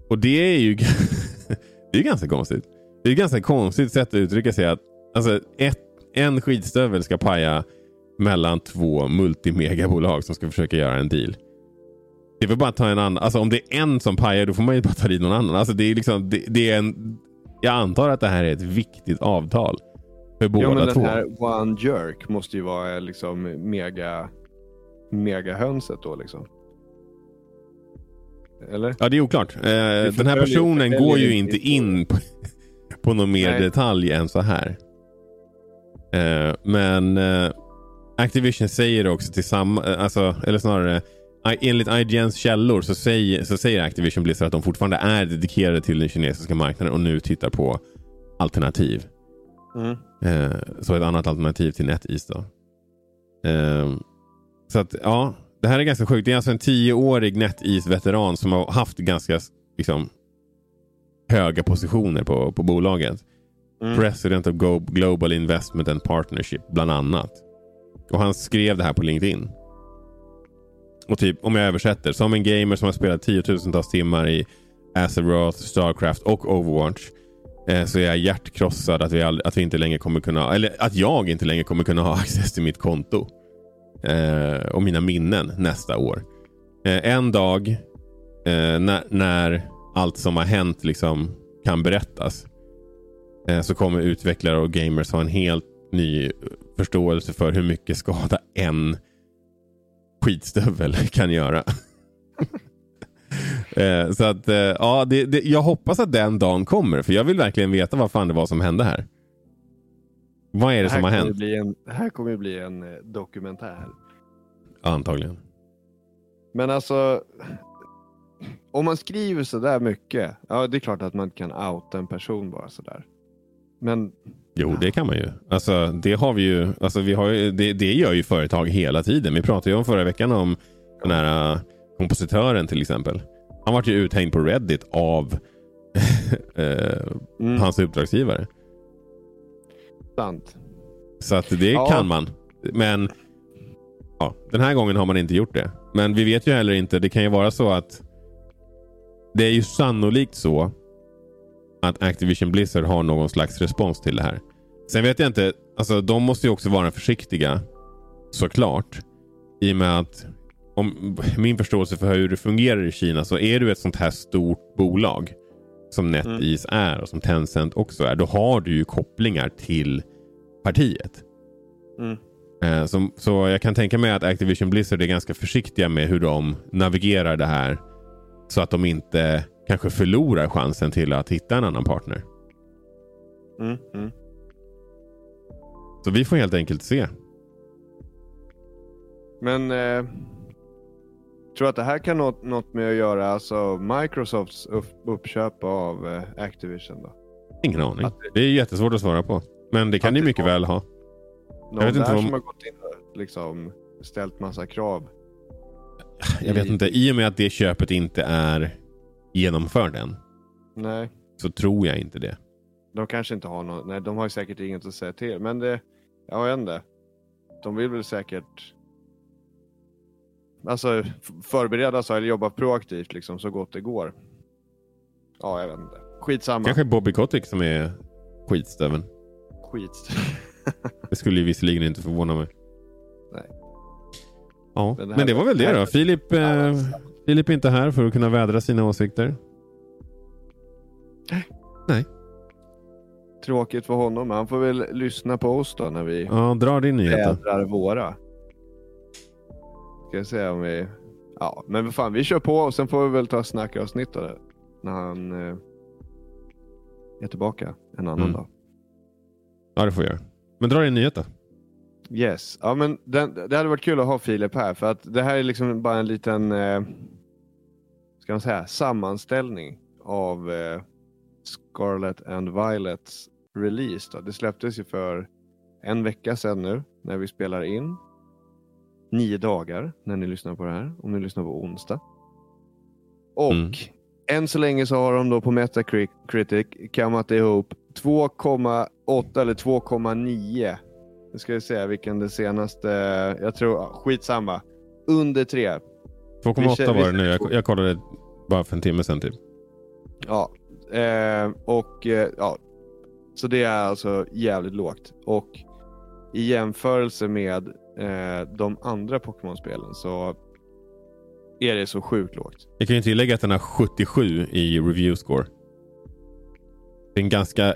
och det är ju det är ganska konstigt. Det är ett ganska konstigt sätt att uttrycka sig att alltså, ett, en skitstövel ska paja mellan två multimegabolag som ska försöka göra en deal. Det är väl bara att ta en annan. Alltså om det är en som pajar då får man ju bara ta dit någon annan. Alltså det är liksom, det, det är en, jag antar att det här är ett viktigt avtal. För båda ja, men två. Den här One Jerk måste ju vara liksom mega, mega hönset då liksom. Eller? Ja, det är oklart. Eh, den här personen går ju inte in på, på någon mer Nej. detalj än så här. Eh, men eh, Activision säger också till samma, eh, alltså, eller snarare enligt IGNs källor så säger, så säger Activision Blizzard att de fortfarande är dedikerade till den kinesiska marknaden och nu tittar på alternativ. Mm. Eh, så ett annat alternativ till NetEase då. Eh, så att ja, det här är ganska sjukt. Det är alltså en tioårig NetEase-veteran som har haft ganska liksom, höga positioner på, på bolaget. Mm. President of Global Investment and Partnership bland annat. Och han skrev det här på LinkedIn. Och typ, om jag översätter, som en gamer som har spelat tiotusentals timmar i Azeroth, Starcraft och Overwatch eh, så är jag hjärtkrossad att vi, all, att vi inte längre kommer kunna, eller att jag inte längre kommer kunna ha access till mitt konto eh, och mina minnen nästa år. Eh, en dag eh, när, när, allt som har hänt liksom kan berättas eh, så kommer utvecklare och gamers ha en helt ny förståelse för hur mycket skada en skitstövel kan göra. Eh, så att eh, ja, det, det, jag hoppas att den dagen kommer för jag vill verkligen veta vad fan det var som hände här. Vad är det, det som har hänt? En, det här kommer ju bli en dokumentär. Antagligen. Men alltså, om man skriver så där mycket, ja det är klart att man kan outa en person bara sådär. Men... Jo, det kan man ju. Alltså, det har vi ju. Alltså, vi har ju det, det gör ju företag hela tiden. Vi pratade ju om förra veckan om den här uh, kompositören till exempel. Han var ju uthängd på Reddit av uh, mm. hans uppdragsgivare. Sant. Så att det ja. kan man. Men Ja, den här gången har man inte gjort det. Men vi vet ju heller inte. Det kan ju vara så att det är ju sannolikt så att Activision Blizzard har någon slags respons till det här. Sen vet jag inte. Alltså, de måste ju också vara försiktiga. Såklart. I och med att om min förståelse för hur det fungerar i Kina så är du ett sånt här stort bolag som NetEase mm. är och som Tencent också är. Då har du ju kopplingar till partiet. Mm. Eh, så, så jag kan tänka mig att Activision Blizzard är ganska försiktiga med hur de navigerar det här. Så att de inte kanske förlorar chansen till att hitta en annan partner. Mm, mm. Så vi får helt enkelt se. Men eh, tror att det här kan något, något med att göra alltså Microsofts upp, uppköp av eh, Activision då? Ingen aning. Det... det är jättesvårt att svara på. Men det kan ni mycket väl ha. Någon jag vet inte där som har gått in och liksom ställt massa krav. Jag vet inte. I och med att det köpet inte är genomfört än. Nej. Så tror jag inte det. De kanske inte har något. Nej, de har säkert inget att säga till. Men det, jag vet inte. De vill väl säkert alltså, förbereda sig eller jobba proaktivt liksom, så gott det går. Ja, jag vet inte. Skitsamma. Kanske Bobby Kotick som är skitstöveln. Skitstöveln. det skulle ju visserligen inte förvåna mig. Nej. Ja, men det, men det var väl det då. Filip, eh, Filip är inte här för att kunna vädra sina åsikter. Nej. Tråkigt för honom. Han får väl lyssna på oss då när vi ja, dra din nyhet vädrar våra. Ska jag säga om vi... Ja, men fan vi kör på och sen får vi väl ta snackavsnitt då, när han eh, är tillbaka en annan mm. dag. Ja, det får vi göra. Men dra din nyhet då. Yes, ja men den, det hade varit kul att ha Filip här för att det här är liksom bara en liten eh, ska man säga, sammanställning av eh, Scarlet and Violets release. Då. Det släpptes ju för en vecka sedan nu när vi spelar in. Nio dagar när ni lyssnar på det här, om ni lyssnar på onsdag. Och mm. än så länge så har de då på Metacritic kammat ihop 2,8 eller 2,9. Nu ska vi se vilken det senaste, jag tror, skitsamma. Under 3. 2,8 var det nu. Jag, jag kollade bara för en timme sedan typ. Ja, eh, och eh, ja, så det är alltså jävligt lågt. Och i jämförelse med eh, de andra Pokémon-spelen så är det så sjukt lågt. Jag kan ju tillägga att den har 77 i review score. Det är en ganska,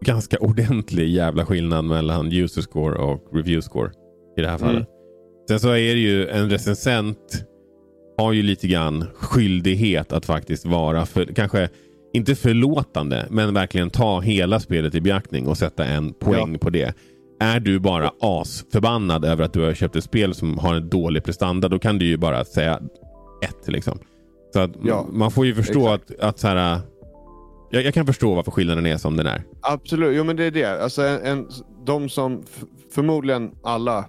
ganska ordentlig jävla skillnad mellan user score och review score i det här fallet. Mm. Sen så är det ju en recensent har ju lite grann skyldighet att faktiskt vara för, kanske inte förlåtande, men verkligen ta hela spelet i beaktning och sätta en poäng ja. på det. Är du bara asförbannad över att du har köpt ett spel som har en dålig prestanda, då kan du ju bara säga ett. Liksom. Så att ja, man får ju förstå att, att så här, jag, jag, kan förstå varför skillnaden är som den är. Absolut, jo men det är det. Alltså en, en de som, förmodligen alla,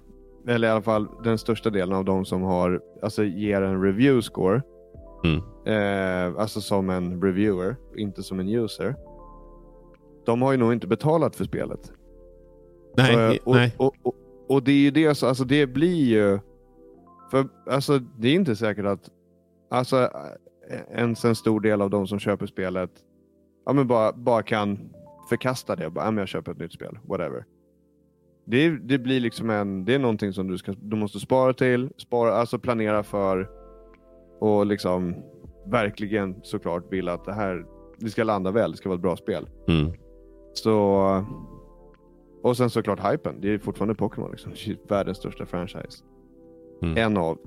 eller i alla fall den största delen av de som har, alltså ger en review score, mm. eh, alltså som en reviewer, inte som en user. De har ju nog inte betalat för spelet. Nej, och, nej. Och, och, och, det är ju det, alltså det blir ju... För alltså det är inte säkert att alltså, eh, ens en stor del av de som köper spelet ja, men bara, bara kan förkasta det. Bara, ja, men jag köper ett nytt spel, whatever. Det, det blir liksom en, det är någonting som du, ska, du måste spara till, spara, alltså planera för och liksom verkligen såklart vill att det här det ska landa väl, det ska vara ett bra spel. Mm. Så och sen såklart hypen. Det är fortfarande Pokémon. Liksom. Världens största franchise. Mm. En av.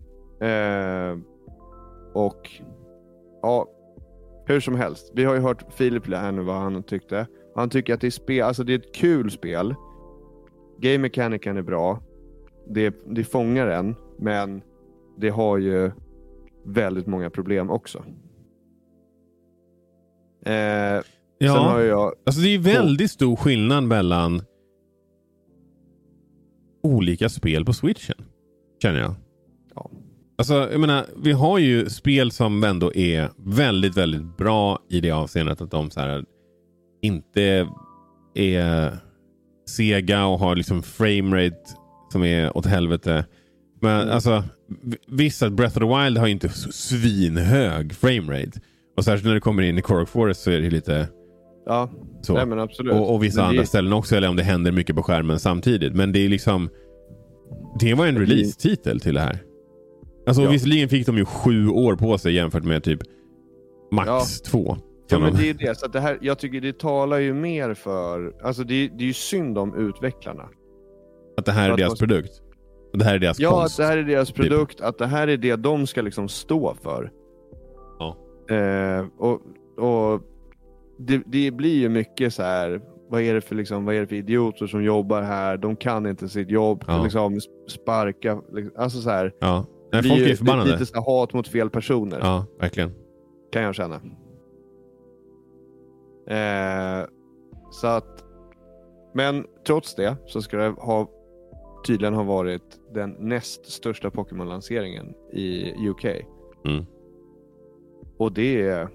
Eh, och ja, hur som helst. Vi har ju hört Filip här nu vad han tyckte. Han tycker att det är, spel, alltså det är ett kul spel. Game mechanicen är bra. Det, det fångar en, men det har ju väldigt många problem också. Eh, ja, jag... alltså det är väldigt stor skillnad mellan olika spel på switchen. Känner jag. Ja. Alltså, jag menar, vi har ju spel som ändå är väldigt, väldigt bra i det avseendet att de så här, inte är sega och har liksom framerate som är åt helvete. Men mm. alltså, visst att Breath of the Wild har inte svinhög framerate. Och särskilt när det kommer in i Korok Forest så är det lite Ja, så. Nej, men absolut. Och, och vissa men andra det... ställen också, eller om det händer mycket på skärmen samtidigt. Men det är liksom... Det var en release-titel till det här. Alltså ja. visserligen fick de ju sju år på sig jämfört med typ max ja. två. Ja, men det är det. Så det här, jag tycker det talar ju mer för... Alltså det, det är ju synd om utvecklarna. Att det här är deras man... produkt? Det här är deras ja, konst? Ja, att det här är deras produkt. Att det här är det de ska liksom stå för. Ja. Eh, och, och det, det blir ju mycket så här, vad är, det för, liksom, vad är det för idioter som jobbar här? De kan inte sitt jobb. Ja. Liksom, sparka. Liksom, alltså så här, ja. Nej, folk är förbannade. Lite så hat mot fel personer. Ja, verkligen. Kan jag känna. Eh, så att, men trots det så ska det ha, tydligen ha varit den näst största Pokémon-lanseringen i UK. Mm. Och det är,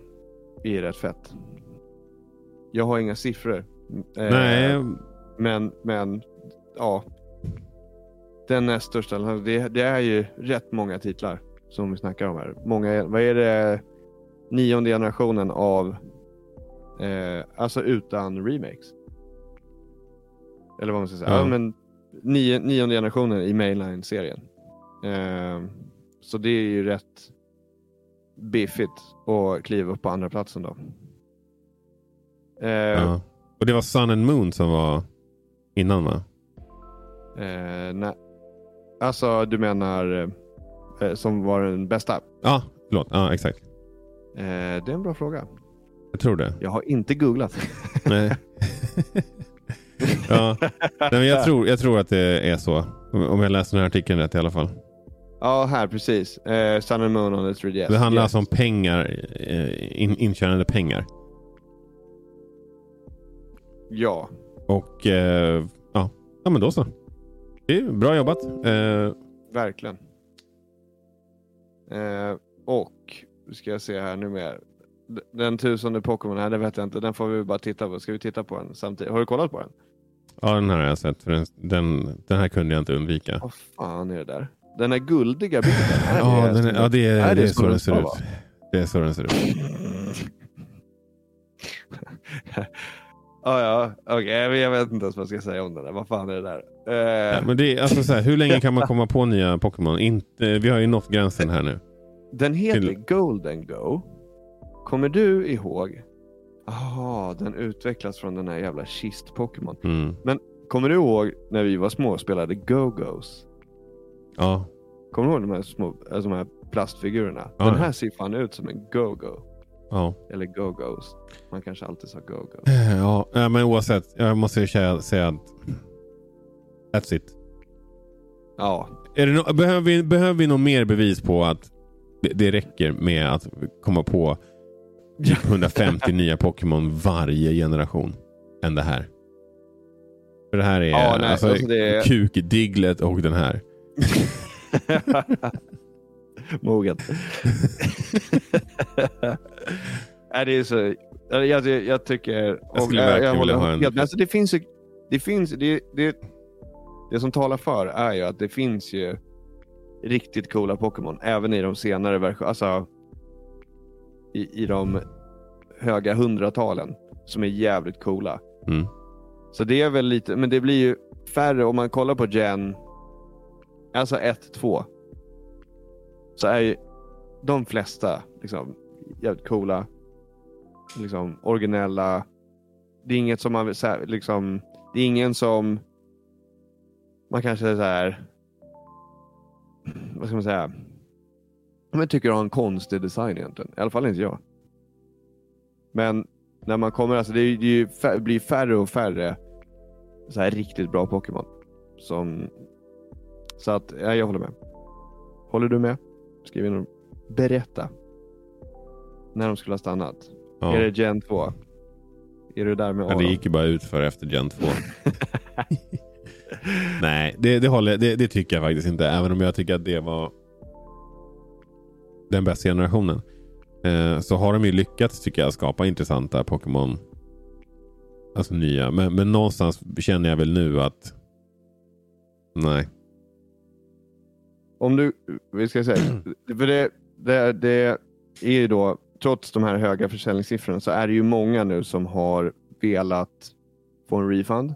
är rätt fett. Jag har inga siffror. Nej. Eh, men, men ja. Den näst största. Det, det, är ju rätt många titlar som vi snackar om här. Många, vad är det? Nionde generationen av, eh, alltså utan remakes. Eller vad man ska säga. Mm. Ja, men nio, nionde generationen i mainline-serien. Eh, så det är ju rätt biffigt att kliva upp på andra platsen då. Eh, ja. Och det var Sun and Moon som var innan va? Eh, nej. Alltså du menar eh, som var den bästa? Ja, förlåt. Ja, exakt. Eh, det är en bra fråga. Jag tror det. Jag har inte googlat. Nej. ja. Nej, men jag, tror, jag tror att det är så. Om jag läser den här artikeln rätt i alla fall. Ja, här precis. Eh, Sun and Moon on the 3DS. Det handlar yes. alltså om pengar, eh, in, intjänade pengar. Ja. Och eh, ja. ja, men då så. Det är bra jobbat. Eh, Verkligen. Eh, och, ska jag se här nu mer. Den tusende Pokémon, nej det vet jag inte. Den får vi bara titta på. Ska vi titta på den samtidigt? Har du kollat på den? Ja, den här har jag sett. För den, den, den här kunde jag inte undvika. Vad fan är det där? Den där guldiga bilden. Är Ja, den är, ja det, är, är det är så den ser ut. Det är så den ser ut. Ja, ja, okej. men jag vet inte ens vad jag ska säga om den där. Vad fan är det där? Eh, Ja, men det är, alltså, så här, hur länge kan man komma på nya Pokémon? Inte, vi har ju nått gränsen här nu. Den heter Till- Golden Go. Kommer du ihåg? Jaha, den utvecklas från den här jävla kist-Pokémon. Mm. Kommer du ihåg när vi var små och spelade Go-Go's? Ja, Kommer du ihåg de här, små, alltså de här plastfigurerna? Ja, den här ser fan ut som en Go-Go. Ja. Eller Go-Go's. Man kanske alltid sa Go-Go. Eh, ja. men oavsett. Jag måste ju säga, säga att that's it. Ja, no behöver, vi, behöver vi något mer bevis på att det, det räcker med att komma på typ 150 nya Pokémon varje generation än det här? För det här är Ja, nej, alltså, alltså det är- Kuk, Diglett och den här. Moget. Nej, det är så... Jag, jag, jag tycker... Jag skulle verkligen vilja ha en-. Alltså, det finns ju... Det, finns, det, det, det som talar för är ju att det finns ju riktigt coola Pokémon. Även i de senare versionerna. Alltså, i, I de höga hundratalen. Som är jävligt coola. Mm. Så det är väl lite, men det blir ju färre om man kollar på Gen, alltså 1, 2. Så är ju de flesta liksom jävligt coola, liksom originella. Det är inget som man vill säga, liksom, det är ingen som man kanske är så här, vad ska man säga, Men tycker har en konstig design egentligen. I alla fall inte jag. Men när man kommer, alltså det, är, det är ju fär, blir färre och färre så här riktigt bra Pokémon. Som, så att, ja, jag håller med. Håller du med? Skriv in och berätta. När de skulle ha stannat. Ja. Är det Gen 2? Är du där med Ja, det Aron? gick ju bara ut för efter Gen 2. Nej, det, det, håller, det, det tycker jag faktiskt inte. Även om jag tycker att det var den bästa generationen. Eh, så har de ju lyckats tycker jag skapa intressanta Pokémon. Alltså nya. Men, men någonstans känner jag väl nu att nej. Om du, vi ska säga, för det, det, det är ju då, trots de här höga försäljningssiffrorna så är det ju många nu som har velat få en refund.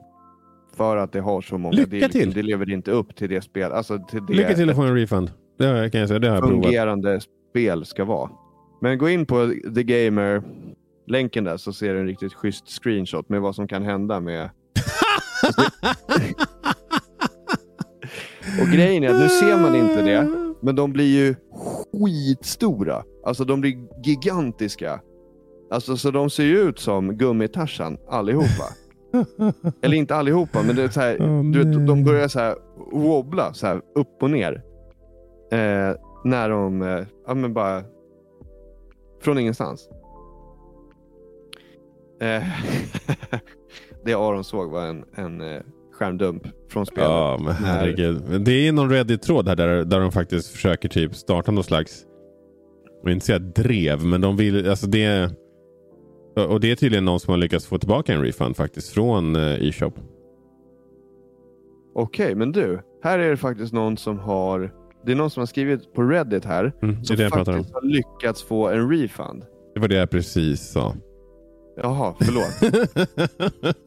För att det har så många. Lycka det, är liksom- till! det lever inte upp till det spel, alltså till det Lycka till att få en refund. Det har kan jag säga. Det har jag provat. fungerande spel ska vara. Men gå in på The Gamer länken där så ser du en riktigt schysst screenshot med vad som kan hända med Och grejen är att nu ser man inte det, men de blir ju skitstora. Alltså de blir gigantiska. Alltså så de ser ju ut som gummitarsan allihopa. Eller inte allihopa, men det är så här, Åh, du vet, de börjar så här wobbla så här upp och ner. Eh, när de, eh, ja men bara från ingenstans. Eh, det Aron såg var en, en eh, skärmdump från spelet. Ja, men herregud. Men Det är någon Reddit-tråd här där, där de faktiskt försöker typ starta någon slags, jag vill inte säga drev, men de vill, alltså det och det är tydligen någon som har lyckats få tillbaka en refund faktiskt från eh, e-shop. Okej, men du. Här är det faktiskt någon som har det är någon som har skrivit på Reddit här Mm, som faktiskt har lyckats få en refund. Det var det jag precis sa. Jaha, förlåt.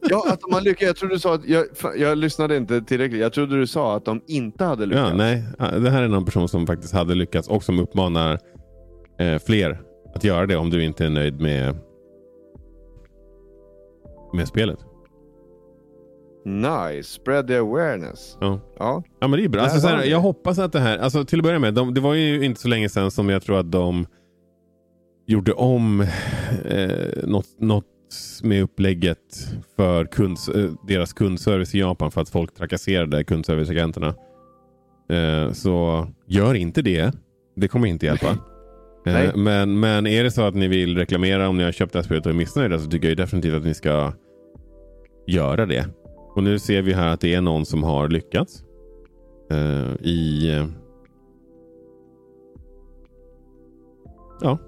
ja, att de har lyckats. Jag trodde du sa att jag, jag lyssnade inte tillräckligt. Jag trodde du sa att de inte hade lyckats. ja, nej, det här är någon person som faktiskt hade lyckats och som uppmanar eh, fler att göra det om du inte är nöjd med med spelet. Nice, spread the awareness. Ja. Ja, Ja men det är bra. Alltså, här, jag hoppas att det här, alltså till att börja med, de, det var ju inte så länge sedan som jag tror att de gjorde om eh, något, något med upplägget för kunds, eh, deras kundservice i Japan för att folk trakasserade kundserviceagenterna. Eh, så gör inte det. Det kommer inte hjälpa. Eh, men, men är det så att ni vill reklamera om ni har köpt det här spelet och är missnöjda så tycker jag definitivt att ni ska göra det. Och nu ser vi här att det är någon som har lyckats. eh, I... eh, ja.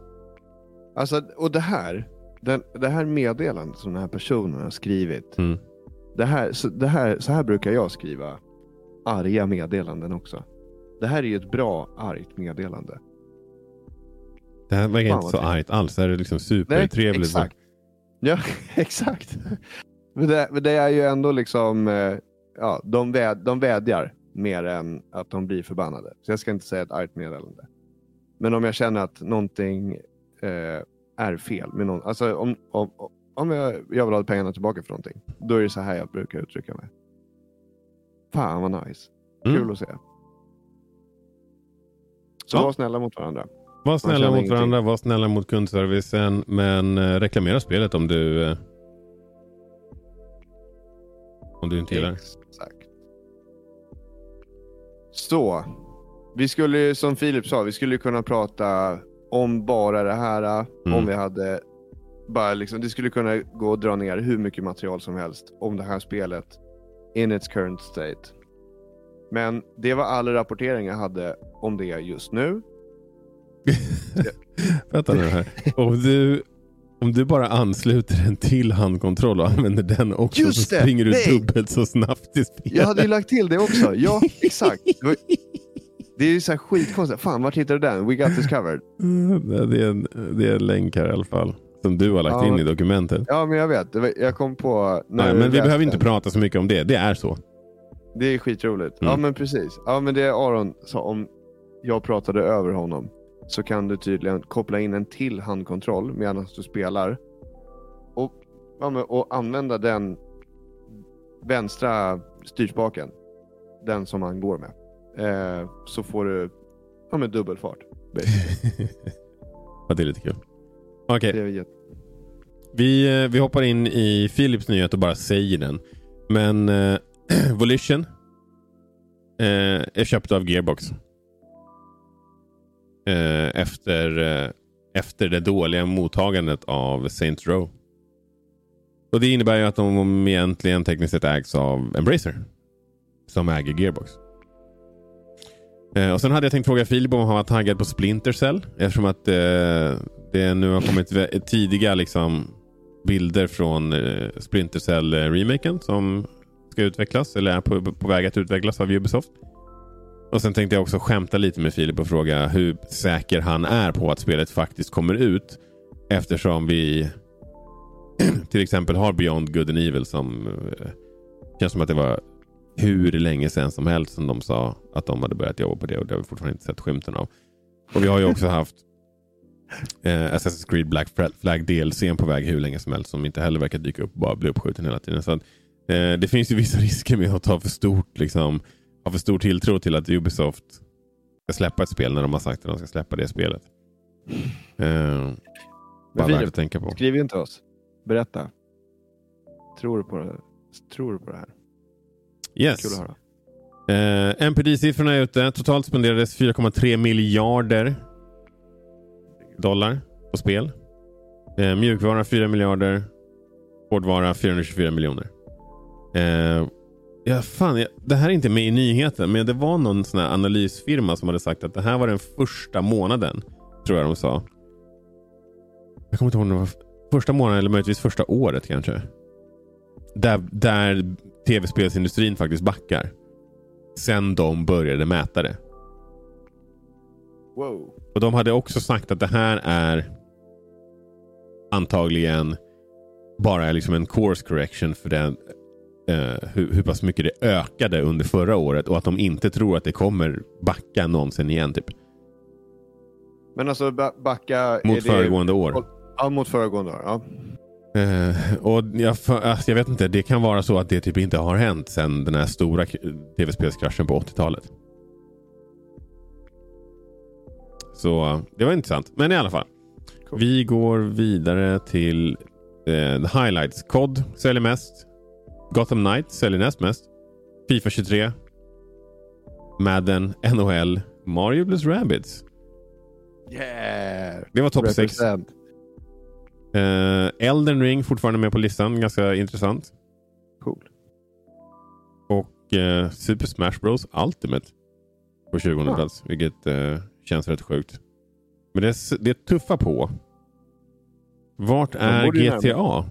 Alltså, och det här, den, det här meddelandet som den här personen har skrivit. Mm. Det här, så, det här, så här brukar jag skriva arga meddelanden också. Det här är ju ett bra argt meddelande. Det här verkar inte så argt alls. Det här är liksom supertrevligt. exakt. Ja, exakt. Men det, men det är ju ändå liksom, eh, ja, de, väd, de vädjar mer än att de blir förbannade. Så jag ska inte säga ett argt meddelande. Men om jag känner att någonting eh, är fel med någon, alltså om, om, om jag, jag vill ha pengarna tillbaka för någonting, då är det så här jag brukar uttrycka mig. Fan vad nice. Mm. Kul att se. Så Ja. var snälla mot varandra. Var snälla mot ingenting. varandra, var snälla mot kundservicen. Men eh, reklamera spelet om du eh, om du inte gillar. Exakt. Så. Vi skulle som Filip sa, vi skulle kunna prata om bara det här. Mm. Om vi hade bara liksom, det skulle kunna gå och dra ner hur mycket material som helst om det här spelet in its current state. Men det var all rapportering jag hade om det just nu. Vänta nu här. Om du, om du bara ansluter en till handkontroll och använder den också Just så det! springer du Nej! dubbelt så snabbt i spelet. Jag hade ju lagt till det också. Ja, exakt. Det är ju så här skitkonstigt. Fan, vart hittade du den? We got this covered. Det är, en, det är en länk här i alla fall. Som du har lagt Ja. in i dokumentet. Ja, men jag vet. Jag kom på... när Nej, men vi behöver inte den. prata så mycket om det. Det är så. Det är skitroligt. Mm. Ja men precis. Ja men det Aron sa om jag pratade över honom så kan du tydligen koppla in en till handkontroll medan du spelar. Och, ja, och använda den vänstra styrspaken. Den som han går med. Eh, så får du ja, men dubbel fart. basically. ja, det är lite kul. Okej, jätte... vi, eh, vi hoppar in i Philips nyhet och bara säger den. Men eh, Volition eh, är köpt av Gearbox. Eh, efter, eh, efter det dåliga mottagandet av Saints Row. Och Det innebär ju att de egentligen tekniskt sett ägs av Embracer. Som äger Gearbox. Eh, och Sen hade jag tänkt fråga Filip om han var taggad på Splinter Cell. Eftersom att eh, det nu har kommit tidiga liksom, bilder från eh, Splinter Cell-remaken eh, som ska utvecklas. Eller är på, på väg att utvecklas av Ubisoft. Och Sen tänkte jag också skämta lite med Filip och fråga hur säker han är på att spelet faktiskt kommer ut. Eftersom vi till exempel har Beyond Good and Evil som eh, känns som att det var hur länge sedan som helst som de sa att de hade börjat jobba på det och det har vi fortfarande inte sett skymten av. Och vi har ju också haft eh, Assassin's Creed Black Flag- Flag DLC på väg hur länge som helst som inte heller verkar dyka upp och bara bli uppskjuten hela tiden. Så att, eh, det finns ju vissa risker med att ta för stort liksom, ha för stor tilltro till att Ubisoft ska släppa ett spel när de har sagt att de ska släppa det spelet. Eh, bara värt att tänka på. Skriv in till oss. Berätta. Tror du på det, tror du på det här? Yes. Kul att höra. Eh, NPD-siffrorna är ute. Totalt spenderades 4,3 miljarder dollar på spel. Eh, mjukvara 4 miljarder. Hårdvara 424 miljoner. Eh, ja, fan, jag, det här är inte med i nyheten, men det var någon sån analysfirma som hade sagt att det här var den första månaden, tror jag de sa. Jag kommer inte ihåg om det var första månaden eller möjligtvis första året kanske. Där, där tv-spelsindustrin faktiskt backar. Sen de började mäta det. Wow. Och de hade också sagt att det här är antagligen bara liksom en course correction för den, eh, hur, hur pass mycket det ökade under förra året och att de inte tror att det kommer backa någonsin igen. Typ, Men alltså ba- backa... mot är det- föregående år. Ja, mot föregående år. Ja. Eh, och jag, alltså, jag vet inte, det kan vara så att det typ inte har hänt sedan den här stora tv-spelskraschen på 80-talet. Så eh, det var intressant. Men i alla fall. Cool. Vi går vidare till the highlights. COD säljer mest. Gotham Knight säljer näst mest. Fifa 23. Madden, NHL, Mario plus Rabbids. Yeah! Det var topp 6. Eh, Elden Ring fortfarande med på listan. Ganska intressant. Cool. Och eh, Super Smash Bros Ultimate på 20 Ja. plats. Vilket eh, känns rätt sjukt. Men det det är tuffa på. Vart är GTA?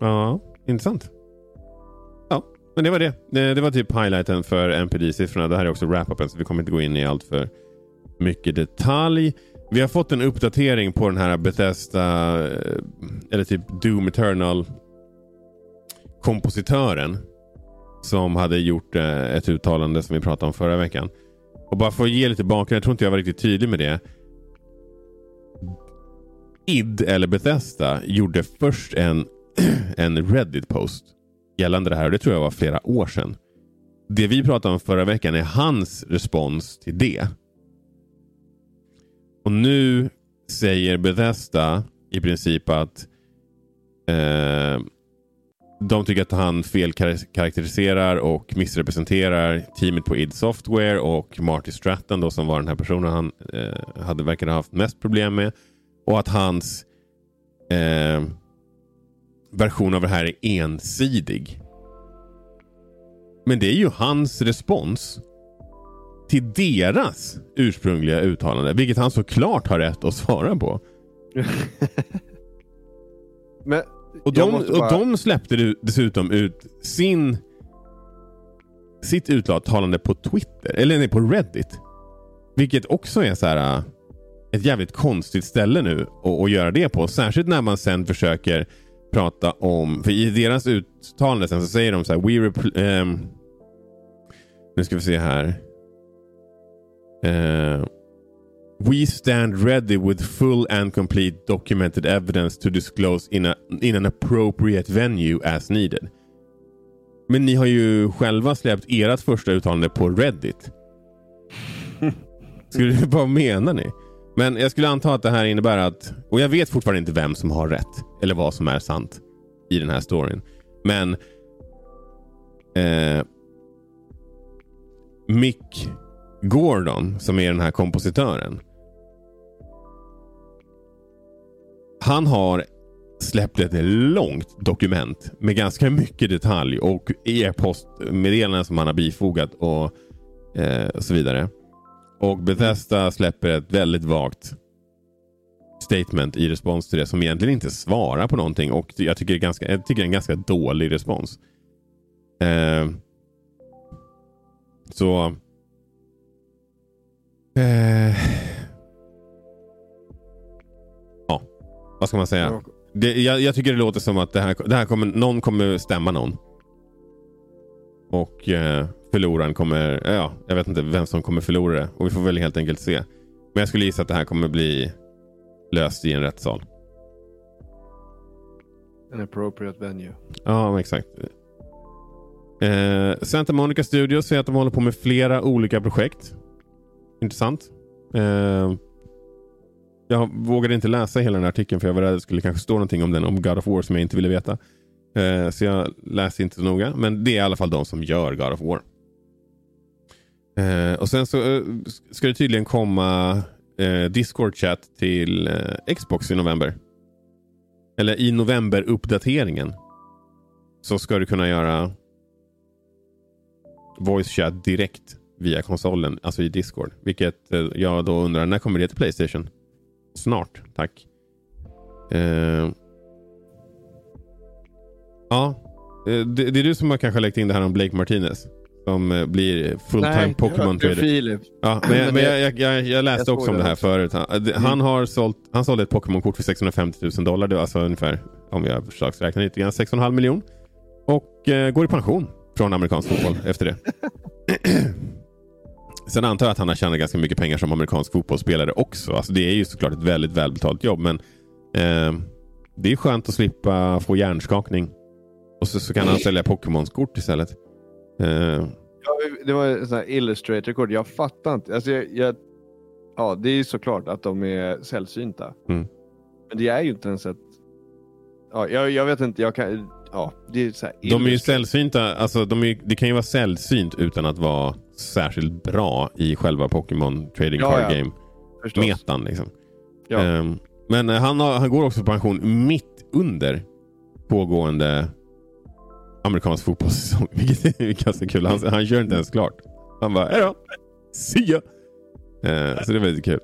Ja, intressant. Ja, men det var det. Det, det var typ highlighten för NPD-siffrorna. Det här är också wrap-upen så vi kommer inte gå in i allt för mycket detalj. Vi har fått en uppdatering på den här Bethesda, eh, eller typ Doom Eternal kompositören som hade gjort eh, ett uttalande som vi pratade om förra veckan. Och bara för att ge lite bakgrund, jag tror inte jag var riktigt tydlig med det. id eller Bethesda gjorde först en, en Reddit-post gällande det här och det tror jag var flera år sedan. Det vi pratade om förra veckan är hans respons till det. Och nu säger Bethesda i princip att eh, de tycker att han felkaraktäriserar och missrepresenterar teamet på id Software och Marty Stratton då, som var den här personen han eh, hade verkade ha haft mest problem med. Och att hans eh, version av det här är ensidig. Men det är ju hans respons till deras ursprungliga uttalande, vilket han såklart har rätt att svara på. Men, och, de, bara... och de släppte dessutom ut sin sitt uttalande på Twitter, eller nej, på Reddit. Vilket också är så här äh, ett jävligt konstigt ställe nu att, att göra det på. Särskilt när man sen försöker prata om, för i deras uttalande sen så säger de så här, We um, nu ska vi se här. Uh, we stand ready with full and complete documented evidence to disclose in, a, in an appropriate venue as needed. Men ni har ju själva släppt ert första uttalande på Reddit. Skulle, vad menar ni? Men jag skulle anta att det här innebär att, och jag vet fortfarande inte vem som har rätt eller vad som är sant i den här storyn. Men eh, Mick Gordon, som är den här kompositören. Han har släppt ett långt dokument med ganska mycket detalj och e-postmeddelanden som han har bifogat och, eh, och så vidare. Och Bethesda släpper ett väldigt vagt statement i respons till det som egentligen inte svarar på någonting och jag tycker det är, ganska, jag tycker det är en ganska dålig respons. Eh, så Eh, ja, vad ska man säga? Det, jag, jag, tycker det låter som att det här, det här kommer, någon kommer stämma någon. Och eh, förloraren kommer, ja, jag vet inte vem som kommer förlora det. Och vi får väl helt enkelt se. Men jag skulle gissa att det här kommer bli löst i en rättssal. An appropriate venue. Ja, exakt. Eh, Santa Monica Studios säger att de håller på med flera olika projekt intressant. Eh, jag vågade inte läsa hela den här artikeln för jag var rädd att det skulle kanske stå någonting om den om God of War som jag inte ville veta. Eh, så jag läste inte så noga. Men det är i alla fall de som gör God of War. Eh, och sen så eh, ska det tydligen komma eh, Discord-chat till eh, Xbox i november. Eller i november-uppdateringen. Så ska du kunna göra voice chat direkt via konsolen, alltså i Discord. Vilket eh, jag då undrar, när kommer det till Playstation? Snart, tack. Uh, ja, eh, det, det, är du som har kanske lagt in det här om Blake Martinez. Som blir fulltime Pokémon trader. Ja, men jag, men jag, jag, jag läste också om det här förut. Han, mm. han har sålt, han sålde ett Pokémon-kort för 650 000 dollar. Det var alltså ungefär, om jag försöksräknar lite grann, 6,5 miljon. Och eh, går i pension från amerikansk fotboll efter det. Sen antar jag att han har tjänat ganska mycket pengar som amerikansk fotbollsspelare också. Alltså det är ju såklart ett väldigt välbetalt jobb. Men eh, det är skönt att slippa få hjärnskakning. Och så, så kan han sälja Pokémons-kort istället. Eh. Ja, det var sånt Illustrator-kort. Jag fattar inte. Alltså jag, jag, ja, det är ju såklart att de är sällsynta. Mm. Men det är ju inte ens ett... Ja, jag, jag vet inte. Jag kan, ja, det är så de är ju sällsynta. Alltså, de är, det kan ju vara sällsynt utan att vara särskilt bra i själva Pokémon Trading ja, Card ja. Game. Förstås. Metan liksom. Ja. Um, men han, har, han går också på pension mitt under pågående amerikansk fotbollssäsong. Vilket är ganska kul. Han, han kör inte ens klart. Han bara, hejdå, see ya. Uh, så det är väldigt kul.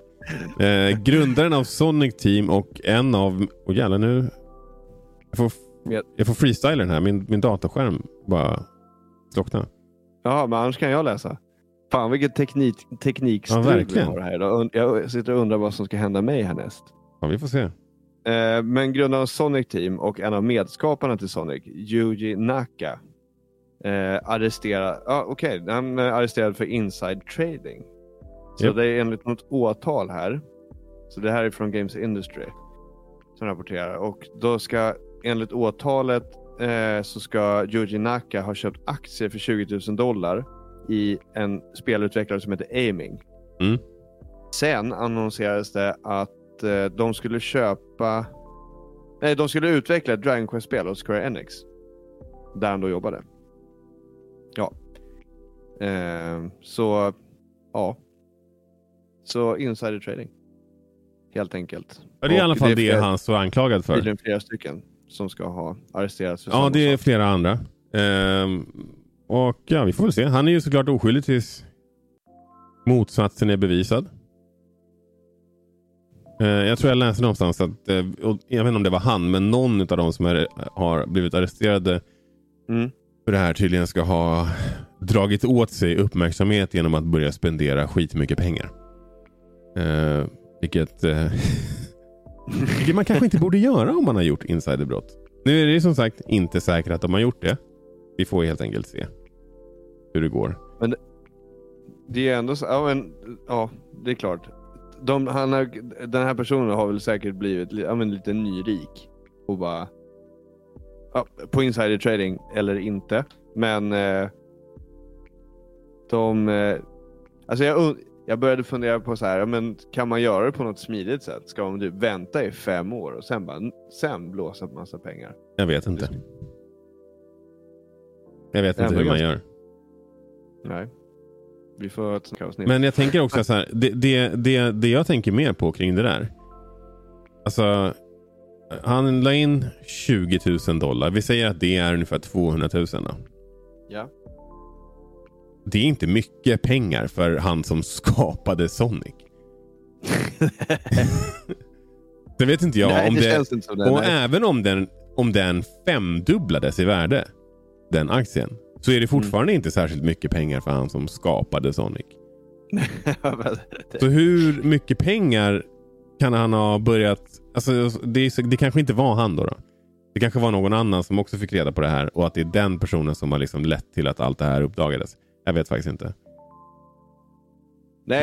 Eh, grundaren av Sonic Team och en av... Åh jävlar nu... Jag får, jag får freestyla den här. Min, min datorskärm bara slocknade. Ja, men annars kan jag läsa. Fan vilket teknik, Ja, teknikstrul vi verkligen. har här. idag. Jag sitter och undrar vad som ska hända mig härnäst. Ja, vi får se. Eh, men grundaren av Sonic Team och en av medskaparna till Sonic, Yuji Naka, eh, arresterad, ah, okay, han är arresterad för inside trading. Så Japp. det är enligt något åtal här. Så det här är från Games Industry som rapporterar. Och då ska enligt åtalet eh, så ska Yuji Naka ha köpt aktier för 20 000 dollar i en spelutvecklare som heter Aiming. Mm. Sen annonserades det att eh, de skulle köpa... Nej, de skulle utveckla ett Dragon Quest-spel hos Square Enix. Där han då jobbade. Ja. Eh, så, ja. Så insider trading. Helt enkelt. Ja, det är i alla fall det, flera- han står anklagad för. Tydligen flera stycken som ska ha arresterats. för Ja, det är flera andra. Ehm, och ja, vi får väl se. Han är ju såklart oskyldig tills motsatsen är bevisad. Eh, jag tror jag läste någonstans att, eh, jag vet inte om det var han, men någon av de som är, har blivit arresterade Mm. för det här tydligen ska ha dragit åt sig uppmärksamhet genom att börja spendera skitmycket pengar. Eh, vilket, eh, vilket man kanske inte borde göra om man har gjort insiderbrott. Nu är det som sagt inte säkert att de har gjort det. Vi får helt enkelt se hur det går. Det är ändå så, ja, men, ja det är klart. De, har, den här personen har väl säkert blivit li- ja, men, lite nyrik och bara ja, på insider trading eller inte. Men eh, de, eh, alltså jag, jag började fundera på så här, men kan man göra det på något smidigt sätt? Ska man typ vänta i fem år och sen bara, sen blåsa på massa pengar? Jag vet inte. Jag vet inte hur man gör. Nej. Vi får ett avsnitt. Men jag tänker också så här. Det, det, det, det jag tänker mer på kring det där. Alltså. Han la in 20 000 dollar. Vi säger att det är ungefär 200 000. Då. Ja. Det är inte mycket pengar för han som skapade Sonic. det vet inte jag Nej, om det, det... inte som det. och nej. även om den, om den femdubblades i värde, den aktien, så är det fortfarande inte särskilt mycket pengar för han som skapade Sonic. Så hur mycket pengar kan han ha börjat... Alltså, det, det kanske inte var han då, då. Det kanske var någon annan som också fick reda på det här och att det är den personen som har liksom lett till att allt det här uppdagades. Jag vet faktiskt inte. Nej,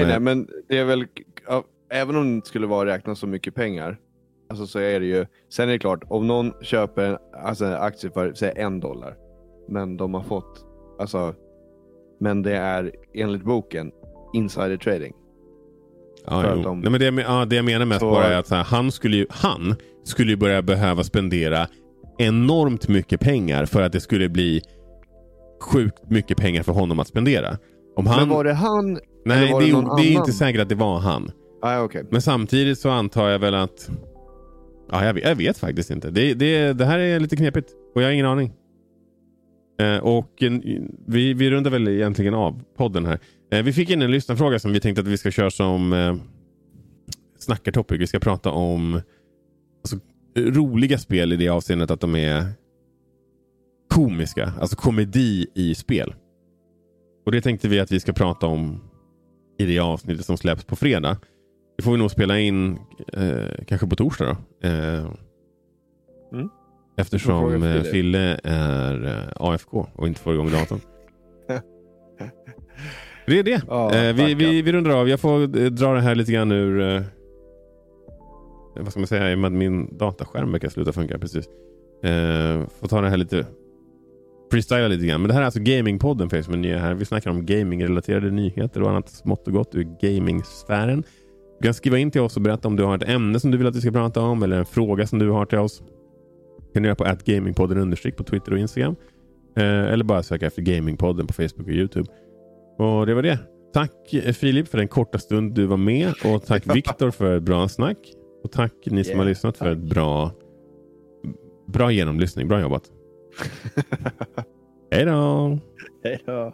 Nej. nej, men det är väl, ja, även om det inte skulle vara räknat så mycket pengar, alltså så är det ju, sen är det klart, om någon köper en, alltså en aktie för, säg en dollar, men de har fått, alltså, men det är enligt boken insider trading. Att de- Nej, men det, jag ja, det jag menar mest Så- bara är att här, han, skulle ju, han skulle ju börja behöva spendera enormt mycket pengar för att det skulle bli sjukt mycket pengar för honom att spendera. Om han, men var det han? nej, det, det det är annan? inte säkert att det var han. Ah, okej. Men samtidigt så antar jag väl att... Ja, jag, vet, jag vet faktiskt inte. Det, det, det här är lite knepigt och jag har ingen aning. Eh, och vi, vi rundar väl egentligen av podden här. Eh, vi fick in en lyssnarfråga som vi tänkte att vi ska köra som eh, snackartopic. Vi ska prata om alltså, roliga spel i det avseendet att de är komiska. Alltså komedi i spel. Och det tänkte vi att vi ska prata om i det avsnittet som släpps på fredag. Det får vi nog spela in eh, kanske på torsdag då. Eh, Mm. Eftersom eh. Fille är eh, AFK och inte får igång datorn. det är det. Ja, eh, vi, vi, vi rundar av. Jag får dra det här lite grann ur... Eh, vad ska man säga? I och med att min dataskärm verkar sluta funka precis. Eh, får ta det här lite... Freestyla lite grann. Men det här är alltså Gamingpodden för er som är nya här. Vi snackar om gaming-relaterade nyheter och annat smått och gott ur gamingsfären. Du kan skriva in till oss och berätta om du har ett ämne som du vill att vi ska prata om eller en fråga som du har till oss. Kan du göra på gamingpodden understreck på Twitter och Instagram. Eh, eller bara söka efter Gamingpodden på Facebook och Youtube. Och det var det. Tack eh, Filip för den korta stund du var med och tack Viktor för ett bra snack. Och tack ni som Yeah, har lyssnat för ett bra, bra genomlyssning. Bra jobbat. Hej då! Hej då.